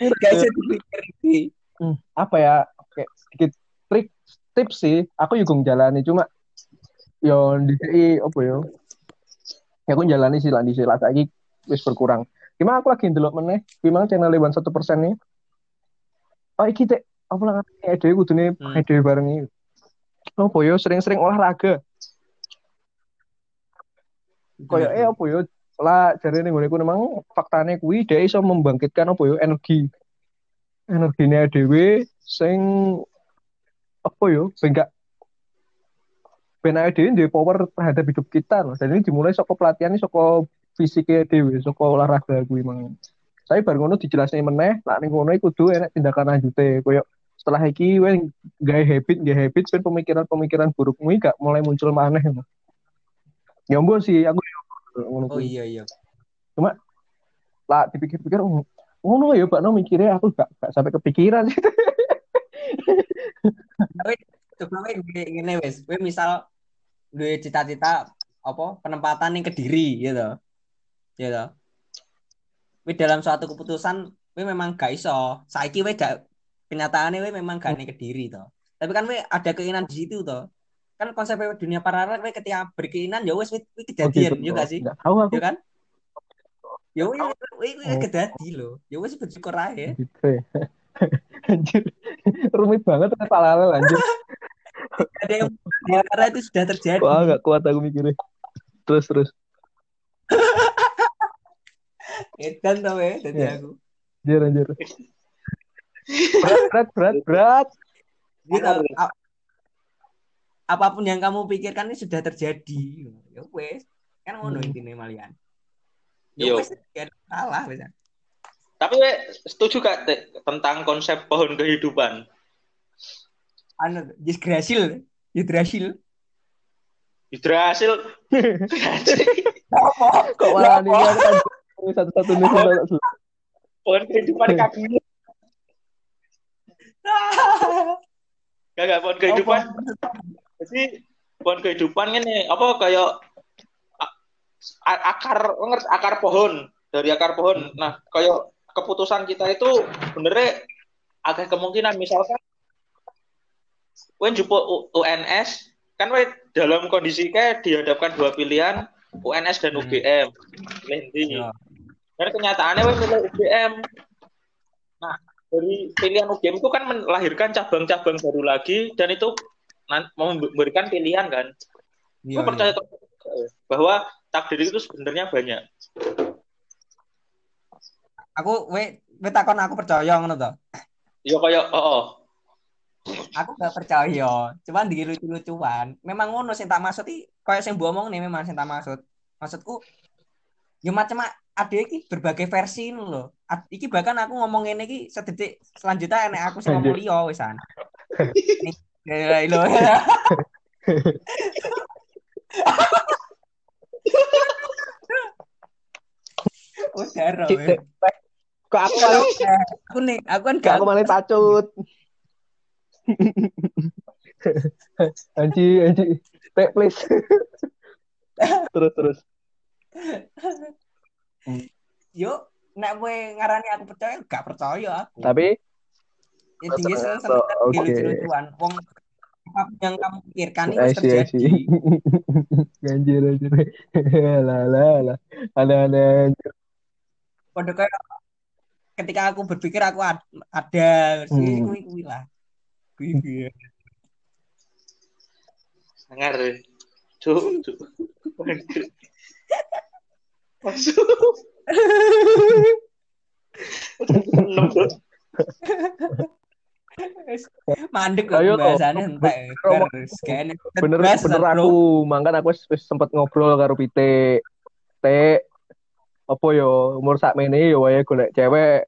dipikir ini Hmm, apa ya kayak sedikit trik tips sih. Aku juga jalani cuma yo di apa yo? Ya aku jalani sih lah di sini lah lagi wis berkurang. Gimana aku lagi ndelok meneh? Memang channel lewan satu persen nih oh iki teh apa lah ngerti dewe kudune Hmm. pakai dewe bareng iki apa yo? Sering-sering olahraga. Koyo eh apa yo lah jadi nih gue memang faktanya kuwi dia iso membangkitkan apa yo energi energinya dewe sing apa yo awake dhewe duwe power terhadap hidup kita loh. Dan ini dimulai saka pelatihan saka fisiknya dewe, saka olahraga kuwi mang. Saya baru ngono dijelasne meneh, lak ning ngono kudu enek tindakan lanjute koyo setelah iki we gawe habit, gawe habit pemikiran-pemikiran burukmu iki gak mulai muncul maneh. Ya mbok sih aku oh iya iya. Lah dipikir-pikir oh, ngono ya Pak. No mikirnya aku gak, gak sampai kepikiran. Sih. tapi coba we ngene wis we misal duwe cita-cita apa penempatan yang kediri gitu gitu we dalam suatu keputusan we memang gak iso. Saiki we gak kenyataannya we memang gak ning kediri toh. Tapi kan we ada keinginan di situ toh kan konsep dunia paralel ketika berkeinginan ya wes we, we kejadian ya gak sih tahu aku. ya kan ya we we, we Oh. kedadi lo ya wes bersyukur aja Gitu ya. Anjir. Rumit banget paralel anjir. ada yang karena itu sudah terjadi Wah, gak kuat aku mikirnya. Terus terus. edan tau ya jadi Iya. aku Anjir anjir. Berat berat berat berat. gitu apa pun yang kamu pikirkan ini sudah terjadi ya wes kan ngono Hmm. intinya malian ya Yo. wes ya salah wes Tapi we setuju gak Teh, tentang konsep pohon kehidupan? anu Yisgrasil Hidrasil. apa Kok malah ini satu-satu nih pohon kehidupan kaki. Gak gak pohon kehidupan. Jadi pohon kehidupan ini apa kayak akar ngerti akar pohon dari akar pohon. Nah, kayak keputusan kita itu sebenarnya agak kemungkinan misalkan Wen jupuk U- UNS kan we dalam kondisi kayak dihadapkan dua pilihan UNS dan Hmm. UGM. Milih ndi? Ya. Dan kenyataannya we milih UGM. Nah, dari pilihan UGM itu kan melahirkan cabang-cabang baru lagi dan itu memberikan pilihan kan. Iya, Gue percaya bahwa takdir itu sebenarnya banyak. aku we we takon aku percaya ngono to Yo kayak oh, oh. Aku gak percaya. Cuman di lucu-lucuan. Memang ngono sing tak maksud iki koyo sing omong nih memang sing tak maksud. Maksudku ya macam ada iki berbagai versi. Ad- Iki bahkan aku ngomong ini iki sedetik selanjutnya enek aku sing ngomong liya wisan. Nih, ya, lho. Udah, Ro. Cik, Dek. Kok aku malah Aku nih, aku kan gak aku malah tacut. anji, anji. Tek, please. terus, terus. Yo, nek kowe ngarani aku percaya, gak percaya aku. Tapi, Ya tinggi Oh, seneng oke. lucu-lucuan. Wong apa pun yang kamu pikirkan itu I harus see, I terjadi. see. anjir, anjir. lah, lah, lah. Ada, ada. Padha kayak ketika aku berpikir aku ad- ada sih Hmm. kuwi kuwi lah. Kuwi. Sangar. Cuk, cuk. Masuk. Mandek kok Ayo, pembahasannya entek. bener, Terus kayaknya bener bener bro. aku. Mangkan aku sempet ngobrol karo Pite. Te apa yo umur sakmene yo wae golek cewek.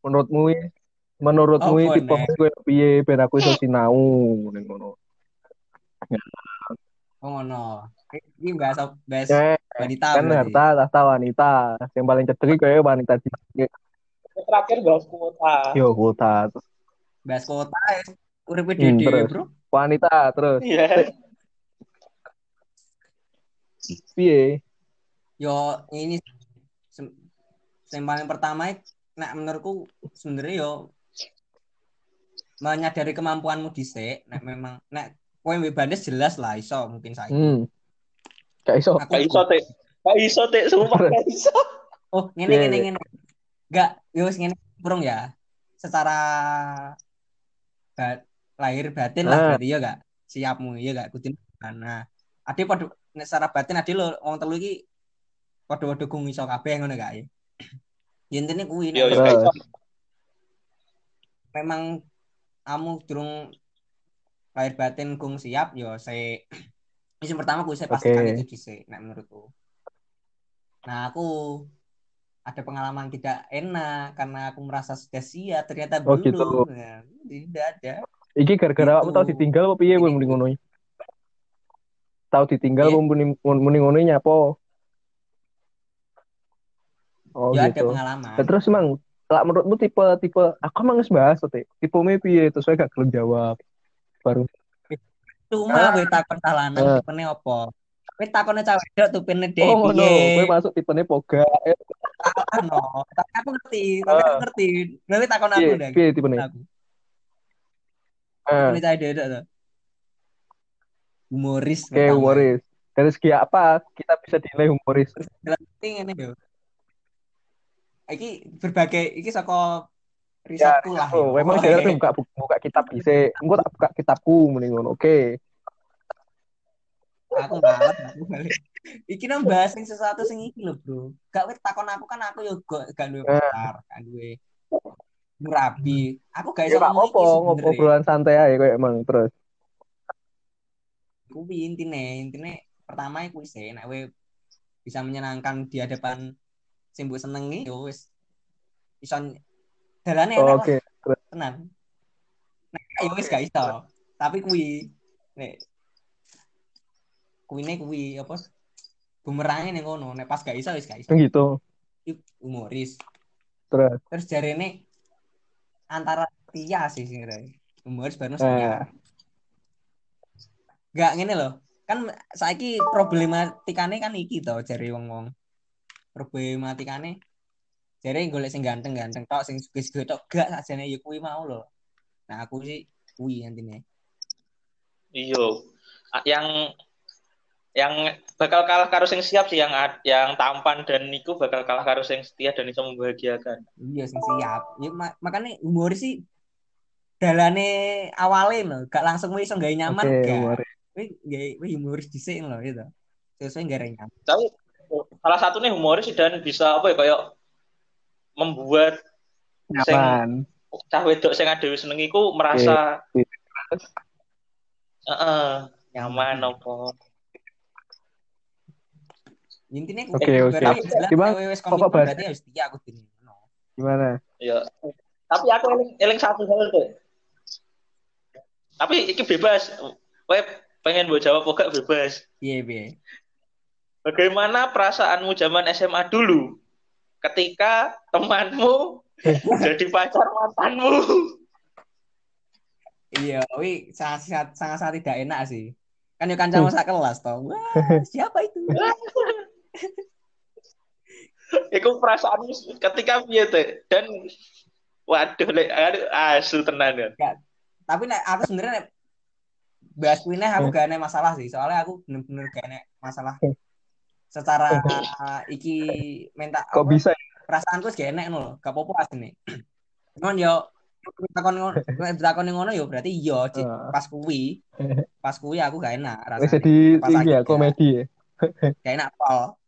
Menurutmu i- menurutmu Apa, tipe gue piye ben aku iso sinau? Ning ngono. Oh ngono. Ini bahas bahas Ya, wanita kan harta tahta wanita. Yang paling cedek kayak wanita di Terakhir bahas kuota. yo kuota Bahas kota ya. Uripe Hmm, dhewe. Bro. wanita terus Iya. piye Yo ini yang paling pertama nek menurutku sebenarnya yo menyadari kemampuanmu dhisik nek memang nek kowe bebanes jelas lah iso mungkin saya. hmm gak iso Aku Gak iso, Teh. Gak iso, Teh. Sumpah gak iso. Oh, ngene Iya, ngene ngene. Enggak, yo wis ngene burung ya. Secara ba- lahir batin lah Ah. berarti ya gak siapmu ya gak kudu nah. Ade padha nek secara batin ade lho wong telu iki padha-padha gung iso kabeh ngono gak ya. Ya intine kuwi gak iso. memang kamu durung lahir batin gung siap yo se Yang pertama gue saya pastikan Oke. itu dhisik nek menurutku. Nah, aku ada pengalaman tidak enak karena aku merasa sudah siap ternyata Oh, belum. gitu. Nah, tidak ada. iki gara-gara Gitu. kamu tau ditinggal apa piye kowe muni ngono tau ditinggal Iya. muni muni ngono nyapa oh ya ada gitu pengalaman. Nah, terus emang lah menurutmu tipe tipe aku emang wis bahas teh tipe piye terus saya gak gelem jawab baru Cuma kowe takon salah lanang Ah. tipene apa? Kowe takone cewek wedok tupene dhek oh ngono kowe masuk tipene poga Salah no. Tapi aku ngerti, tapi aku Ah. ngerti. Kowe takon aku ndek. piye tipene Aku. eh Tipene cewek to. Humoris oke humoris dari segi apa kita bisa dinilai humoris penting ini yo. Iki berbagai iki saka ya risetku lah. oh, memang saya tuh buka buka kitab bisa engko tak buka kitabku mending ngono oke aku malas aku balik. Iki nang bahas sing sesuatu sing iki lho, Bro. Gak wis takon aku kan aku yo gak gak duwe Eh. pacar, gak duwe murabi. Aku gak ya iso gak ngomong iki apa sebenernya. ngobrolan santai aja kayak emang terus Kuwi intine, intine pertama iku sih nek kowe bisa menyenangkan di hadapan sing mbok senengi yo wis iso dalane oh, enak oke lah tenan. Nek yo wis gak iso. Tapi kuwi nek kuwi kuwi apa bumerangnya ning kono nek pas gak iso wis gak iso. gitu humoris. terus Terus jarene antara Tia sih sebenarnya. Humoris baru Eh. Gak ngene loh. Kan saiki problematikane kan iki to jare wong-wong. Problematikane jare golek sing ganteng-ganteng tok sing sugih-sugih tok gak sajane ya kuwi mau loh. Nah, aku sih kuwi intine. Iyo. Ah, Yang yang bakal kalah karo sing siap sih yang ad- yang tampan dan niku bakal kalah karo sing setia dan bisa membahagiakan. Iya sing siap. Ya ma- makanya humoris sih dalane awale lho, gak langsung wis gawe nyaman oke gak. humoris Wih, wih humoris dhisik lho itu. Sesuai gawe nyaman. Tapi salah satunya humoris dan bisa apa ya kayak membuat sing nyaman cah wedok sing adewe seneng iku merasa Iya. heeh nyaman apa. Intinya Oke, oke. Gimana? Wes Pokok berarti harus setia aku gini. No. Gimana? Ya. Tapi aku eling, eling satu hal tuh. Tapi iki bebas. Web pengen buat jawab pokok bebas. Iya, iya. Bagaimana perasaanmu zaman SMA dulu ketika temanmu jadi pacar mantanmu? Iya, wi sangat sangat sangat, sangat tidak enak sih. Kan yo kancamu sak kelas toh. Wah, siapa itu? Iku perasaanmu ketika piye teh? Dan waduh lek aduh asu tenan ya. Tapi nek aku sebenarnya nek bahas kuwi aku gak ada masalah sih. Soalnya aku bener-bener gak ada masalah secara iki minta Kok apa, bisa? ya? perasaanku gak enak ngono, gak apa-apa asline. Cuman yo takon ngono, nek takon ngono yo berarti iya Cik. Ah. pas kuwi. Pas kuwi aku gak enak rasanya. jadi lagi ya gak- komedi ya. Gak enak pol.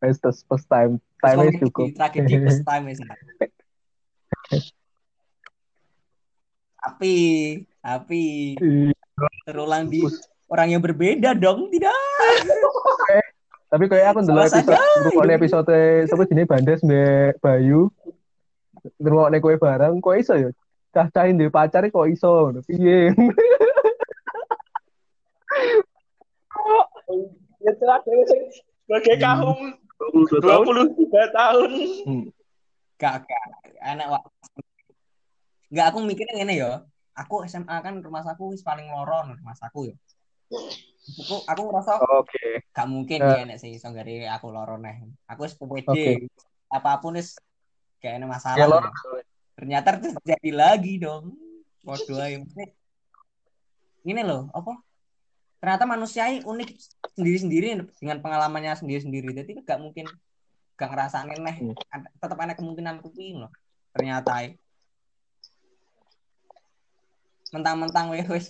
Wes terus first time. Terus Time is cukup. tragedi first time is Tapi, tapi terulang di orang yang berbeda dong, tidak? Tapi kayak aku dulu episode ngrungokne episode sapa jenenge Bandes Mbak Bayu. Ngrungokne kowe bareng kok iso ya? Cah-cahin di pacar kok iso ngono. Piye? Itu ada sebagai kaum 23 tahun. Gak, gak, enak wak. Gak, aku mikirnya gini ya. Aku SMA kan rumah saku wis paling loron rumah saku ya. Aku, aku ngerasa Oke. gak mungkin Ya. ya enek sih iso gari aku loron nih. Aku wis pede. Oke. Apa pun wis gak enek masalah. Ya lor. Ternyata terjadi lagi dong. Waduh, Ini loh, apa? Ternyata manusia ini unik sendiri-sendiri dengan pengalamannya sendiri-sendiri. Jadi gak mungkin gak ngerasa aneh. Hmm. Ada- Tetap ada kemungkinan kuping loh. Ternyata. Mentang-mentang wis wis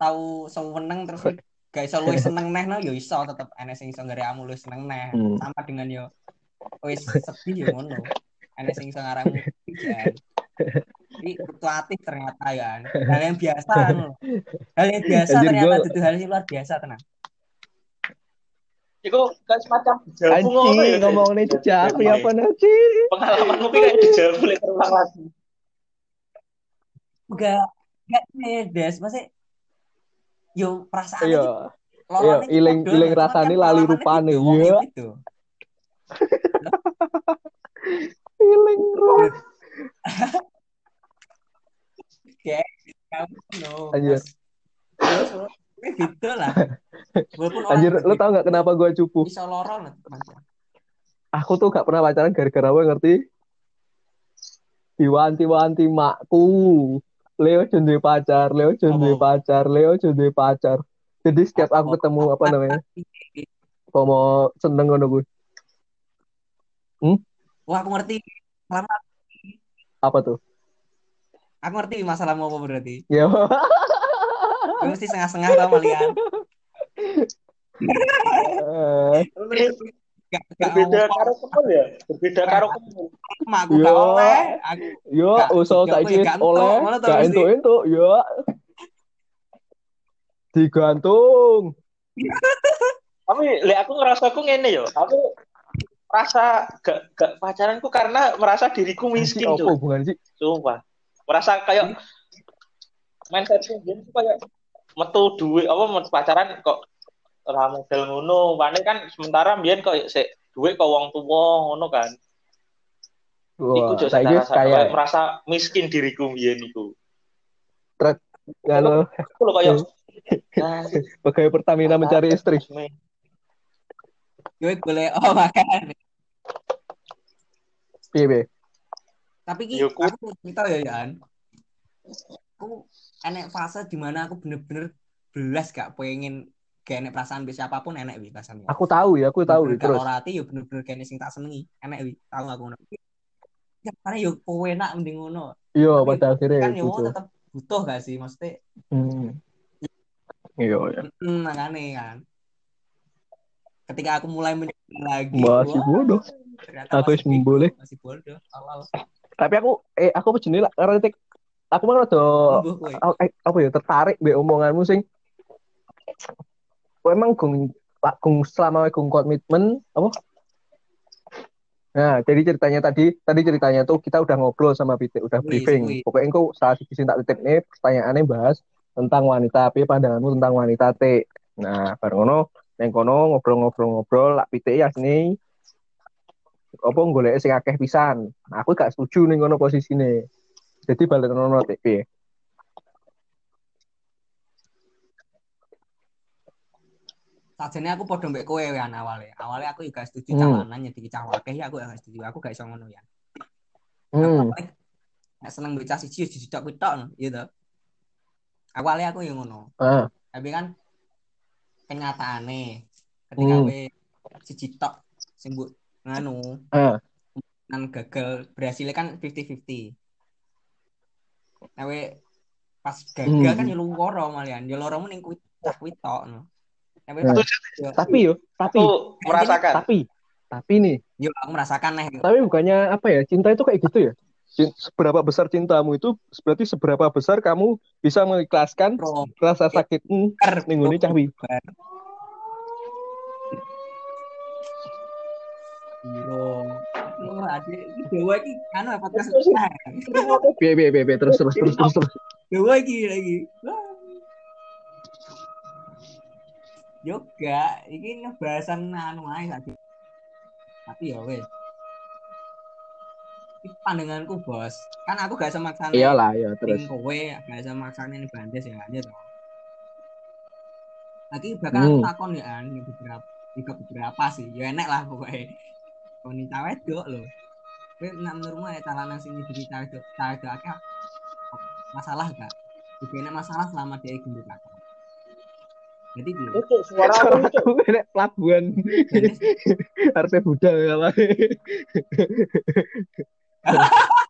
tahu seneng terus gak iso luwih seneng neh no yo iso tetep enek sing iso ngare amu luwih seneng neh. Hmm. Sama dengan yo wis sedih yo ngono. Enek sing iso ngaramu. Jadi fluktuatif ternyata ya. Hal yang biasa anu. Hal yang biasa Anjir, ternyata gua- itu hal yang luar biasa tenang. Iku kayak semacam jamu ngono ya. Anjing ngomongnya jejak aku ya apa nanti? Pengalamanmu ki kayak dijamu boleh terulang lagi. Enggak enggak des masih yo perasaan Iya. lorone Iya, iki iling- iling rasane kan lali rupane, beda, wong iya. itu. Feeling roh. Kamu no. Anjir. Beda lah. Anjir, lu tau gak kenapa gue cupu? bisa loron Mas. Aku tuh gak pernah pacaran gara-gara apa ngerti? Diwanti-wanti makku. Leo duwe pacar, Leo Oh. pacar, Leo duwe pacar. Jadi setiap aku ketemu apa namanya, kalau mau seneng ngono gue. Wah, aku ngerti. Lama Apa tuh? Aku ngerti masalahmu apa berarti. Ya. Gue mesti setengah-setengah tau malian. Eh, Berbeda karo kemul ya. Berbeda karo kemul. sama aku gak oleh. Yo, saiki gak entuk, oleh, gak entuk-entuk, yo. Digantung. Tapi lek aku ngerasa aku ngene yo. Aku merasa gak gak pacaranku karena merasa diriku miskin Apa hubungan sih? Sumpah. Merasa kayak mindsetku gini tuh kayak metu duit apa metu pacaran kok ora model ngono. Pane kan sementara mbiyen kok sik duit kok wong tuwa ngono kan. Iku Wah, saiki sadar kaya. kayak merasa miskin diriku mbiyen iku. Kalau Aku lho kayak nah, pegawai Pertamina mencari istri. gue boleh oh makan. Piye? Tapi ki ku- aku cerita ya Yan. Aku enek fase di mana aku bener-bener belas gak pengen gak enek perasaan bisa apa pun enek wi perasaan. Aku tahu ya, aku tahu Bener-bener terus. Gak orati yo bener-bener kene sing tak senengi. Enek wi, tahu aku ngono. Ya karena yo kowe enak mending ngono. Iya, pada akhirnya Kan yo itu. tuh. tetep butuh gak sih maksudnya Hmm. Iya, ya. Hmm, makanya kan. Ketika aku mulai lagi, Masih bodoh. ternyata Aku masih wis boleh. Masih bodoh. Awal. Tapi aku eh aku jenenge lah karena aku mah rada kowe. a- eh, apa ya tertarik mbek omonganmu sing emang gung gung selama gung komitmen apa Nah, jadi ceritanya tadi, tadi ceritanya tuh kita udah ngobrol sama Pitik, udah briefing. wis. Pokoknya engkau saat sih tak titip nih, pertanyaannya bahas tentang wanita, tapi pandanganmu tentang wanita T. Nah, bareng ngono, neng kono ngobrol-ngobrol-ngobrol, lak Pitik ya sini, apa golek sing akeh pisan. Nah, aku gak setuju ning kono posisine. Jadi balik ngono piye? Sajane aku padha mbek kowe ya awale. Awale aku juga setuju Hmm. calonan nyediki cah wakeh ya aku gak setuju. Aku gak iso ngono ya. Hmm. Aku seneng bocah siji ya dicidok kuwi tok ya to. Awale aku ya ngono. Ah, Tapi kan kenyataane ketika Hmm. we siji tok sing mbok nganu ah, nan gagal berhasilnya kan 50-50. Nah, we pas gagal Hmm. kan ya loro malian. Ya loromu ning kuwi cah kuwi tok no. Nah, tapi yo, tapi, Aku merasakan. tapi, tapi nih, yo aku merasakan nih. tapi bukannya apa ya, cinta itu kayak gitu ya? Seberapa besar cintamu itu berarti seberapa besar kamu bisa mengikhlaskan rasa sakitmu ning cah Bro. Lu adik dewa iki anu podcast. Piye piye piye piye, terus terus terus terus terus. Dewa iki lagi. Yoga, iki ngebahasan anu ae tadi. Tapi ya wes. Iki pandanganku bos. Kan aku gak semaksane Iyalah, ya terus. ning kowe, gak semaksane ning Bandes ya aja toh. Lagi bakal Hmm. aku takon ya an beberapa juga beberapa sih. Ya enek lah pokoknya. Cawe wedok lho. Kowe nek menurutmu ya calanan sing diberi cawe wedok, wedok akeh masalah gak? Enek masalah selama dia gendut kakak. Jadi piye? Itu suara Suara aku nek pelabuhan harusnya budal ya lah.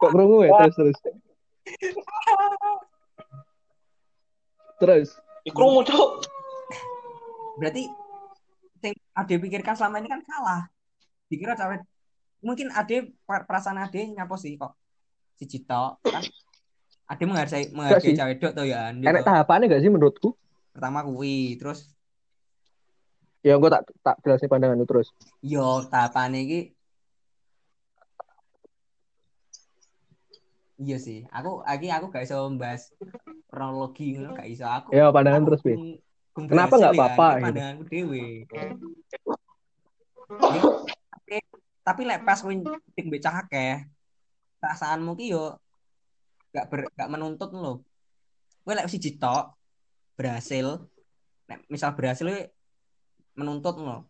Kok krungu ya terus terus. Terus. Iku muncul. berarti yang ade pikirkan selama ini kan salah dikira cawe mungkin ade per- perasaan ade nyapa sih kok? Si Cito kan? Ade menghargai menghargai cawe dok tuh ya Enak tahapannya gak sih menurutku? pertama kuwi terus? Ya gue tak tak jelasin pandangan lu terus. yo tahapan iki. Iya sih aku lagi aku gak iso membahas kronologi ngono gak iso. Aku Ya pandangan terus Bi. Kenapa nggak apa-apa, gitu? pandanganku dewe Ya, tapi tapi lek pas kowe tik mbek cah akeh perasaanmu ki yo gak ber, gak menuntut lo kowe lek siji tok berhasil nek misal berhasil kowe menuntut lo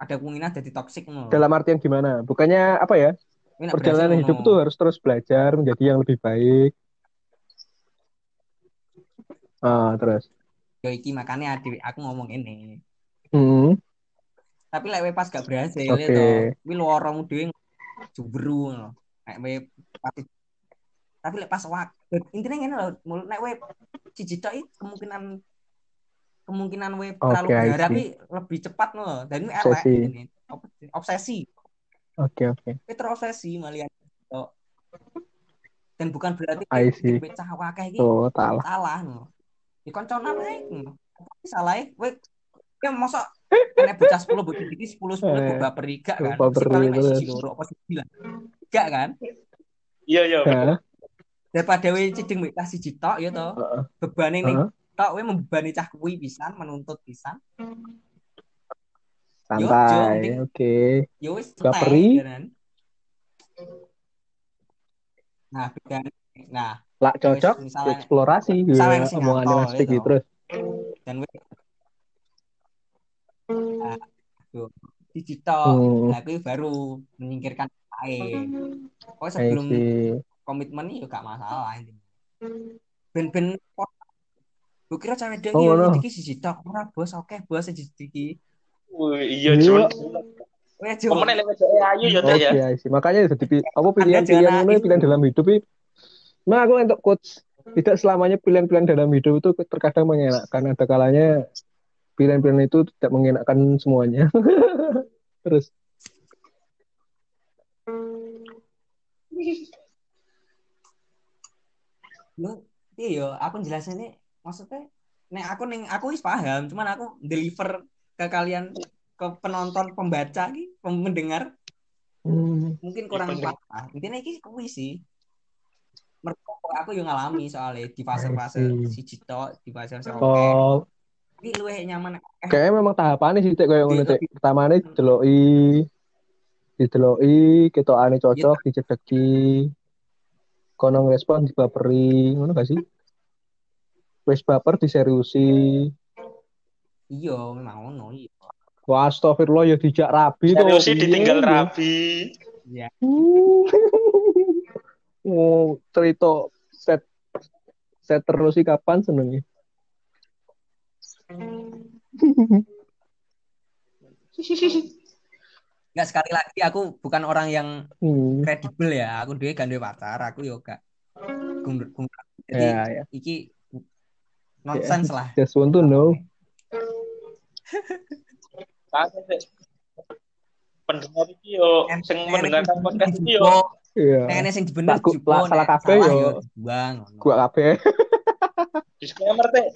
ada kemungkinan jadi toksik lo Dalam artian gimana? Bukannya apa ya? Perjalanan hidup tuh harus terus belajar menjadi yang lebih baik. Ah, terus. yo iki makanya adik aku ngomong ini tapi lek pas gak berhasil Oke. ya toh kuwi loromu dhewe jubru ngono kowe pasti tapi lek pas waktu intinya ngene lho mul- nek kowe siji tok iki kemungkinan kemungkinan kowe terlalu Oke, I berharap iki lebih cepat ngono dan ini elek ini Ob- obsesi Oke, oke. kowe terobsesi malian tok dan bukan berarti kowe cah wakeh iki Tuh, salah. salah no. Di konconan ae. no. Tapi salah e kowe ya mosok nek bocah 10 bocah iki 10 10 Eh, kok baper iga kan. mek terus. siji loro apa siji lah. Enggak kan? Iya iya. Daripada kowe cideng mek tas siji tok ya to. Heeh. Bebane ning tok kowe membebani cah kuwi pisan menuntut pisan. Santai. Oke. Ya wis Baperi. entek, kan. Nah, beda nah Lah cocok Misalnya- eksplorasi misalnya ya omongannya Mas Piki itu. terus. dan nah, tok. Hmm, Nah, kuwi baru menyingkirkan ae. Oh, sebelum komitmen itu gak masalah intinya. Ben-ben Gue kira cewek dek Oh, iki ngono. iki siji tok ora bos oke bos siji iki. Wih, iya Iya. jo. pemenang lek wedoke ayu ya Teh, ya. Makanya jadi apa pilihan-pilihan ini pilihan dalam hidup itu. Nah, aku untuk coach tidak selamanya pilihan-pilihan dalam hidup itu terkadang mengenakkan. Ada kalanya pilihan-pilihan itu tidak mengenakkan semuanya. Terus Yo, iya aku jelasinnya maksudnya nek aku ning aku wis paham, cuman aku deliver ke kalian ke penonton pembaca ki, mendengar Hmm. mungkin kurang Iya, paham. Intinya iki kuwi sih. Mergo aku yo ngalami soalnya di fase-fase I see. siji tok, di fase-fase oke. Oh, Iki luwih nyaman kayaknya memang tahapannya sih Tek, kayak ngono Iya, Tek. Pertamane dideloki dideloki ketokane cocok dicedeki kono ngerespon dibaperi ngono gak sih? Wis baper diseriusi. iya memang ngono iya. Wah, astagfirullah ya dijak rabi to. Serius sih Piye, ditinggal yo? rabi. Iya. Oh, cerita set set terus sih kapan senengnya? Enggak sekali lagi aku bukan orang yang Hmm. kredibel ya. Aku dhewe gak duwe pacar, aku yo gak gum- gum- Jadi Ya, ya. iki nonsens lah. Just want to know. Pendengar iki yo sing mendengarkan podcast iki yo Iya. nek ene sing dibener salah kabeh yo. ngono. Gua kabeh disclaimer teh.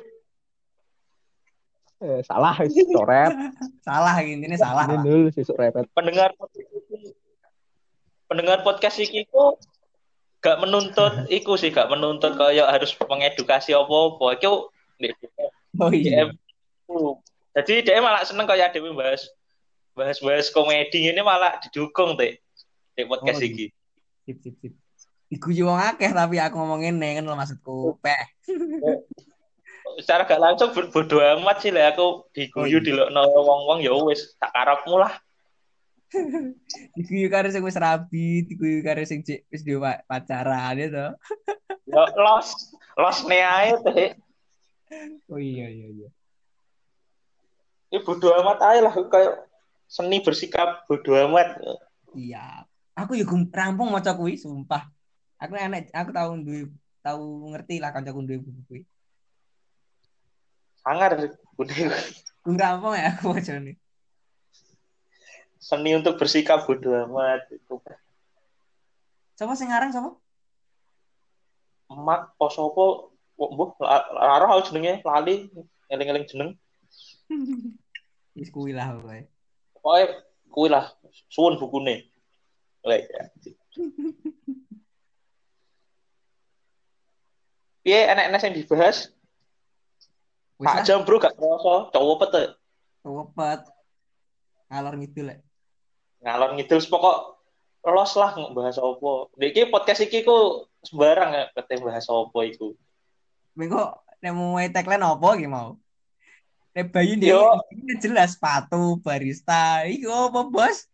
Eh, salah wis coret. Salah intinya salah. Ini nul sesuk repet. Pendengar podcast iki pendengar podcast iki ku gak menuntut iku sih gak menuntut kayak harus mengedukasi apa-apa. Iku ndek Oh iya. Jadi dia malah seneng kayak dewe bahas bahas-bahas komedi ini malah didukung teh di podcast Oh, iki. Sip sip sip. Diguyu wong akeh tapi aku ngomongin nih kan maksudku. Peh. Secara gak langsung ber- bodo amat sih lah aku Oh, diguyu iya. di wong-wong ya wis tak karepmu lah. Diguyu karo sing wis rabi, diguyu karo sing cek wis pa- pacaran itu. Ya los los ne ae teh. Oh iya iya iya. Ya bodo amat ae lah kayak seni bersikap bodo amat. Iya. Aku yo gum- rampung maca kuwi, sumpah. Aku enek aku tahu duwe tahu ngerti lah kancaku duwe buku kuwi. Sangar Budi. Gue rampung ya aku maca nih. seni untuk bersikap bodo amat itu. Sapa sing ngarang sapa? Mak posopo mbuh lara aku jenenge lali eling-eling jeneng. Wis kuwi lah pokoke. Pokoke kuwi lah suwun bukune. Lek. ya. Piye enek-enek sing dibahas? Pak jam bro gak kerasa, cowok pete. cepet. Ngalor ngidul lek. Ngalor ngidul pokok los lah bahas apa. Iki podcast iki ku sembarang ya kete bahas apa iku. Mengko nek mau tagline apa ki mau? Nek Bayu dia ini jelas sepatu barista. Iku apa, Bos?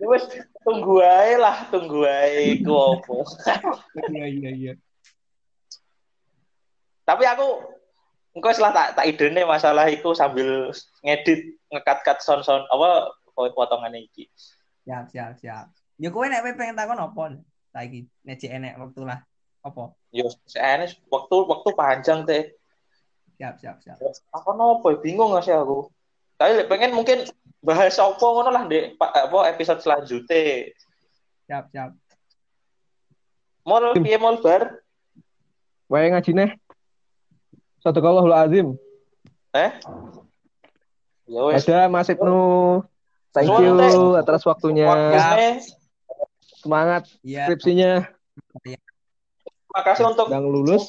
Ya Wes tunggu ae lah, tunggu ae iku apa. Iya iya iya. Tapi aku engko setelah tak tak idene masalah iku sambil ngedit ngekat-kat sound-sound apa potongan iki. Siap siap siap. Ya kowe nek pengen takon apa? Saiki nek enek waktu lah. Apa? Yo, seene waktu waktu panjang teh. Siap siap siap. Apa nopo bingung gak sih aku. Tapi pengen mungkin bahas apa ngono lah Dek, Pa- apa episode selanjutnya. Siap siap. Mol piye mol bar? Wae ngajine. Sadaqallahul azim. Eh? Ya wes. Ada Mas Ibnu. Thank you atas waktunya. Semangat Iya. skripsinya. Makasih untuk Yang lulus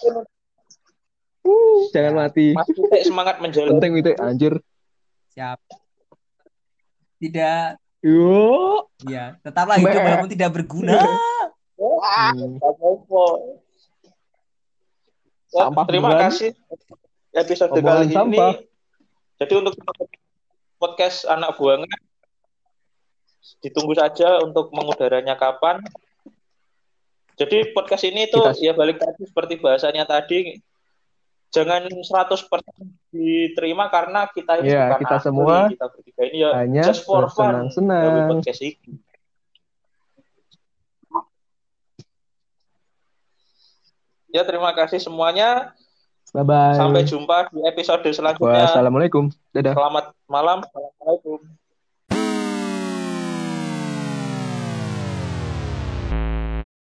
jangan mati. Mas Titik semangat menjalani. Penting itu anjir. Siap. Tidak, Yo. ya, tetaplah hidup walaupun tidak berguna. Wah, Hmm. apa-apa. Ya, Sampah terima beneran. kasih episode kali sampah. ini. Jadi untuk podcast anak buangan ditunggu saja untuk mengudaranya kapan. Jadi podcast ini Kita- ya balik tadi seperti bahasanya tadi jangan 100% diterima karena kita ini Iya, bukan kita ahli, semua kita bertiga ini ya hanya just for fun bersenang-senang. dari podcast ini. Ya terima kasih semuanya. Bye bye. Sampai jumpa di episode selanjutnya. Wassalamualaikum. Dadah. Selamat malam. Assalamualaikum.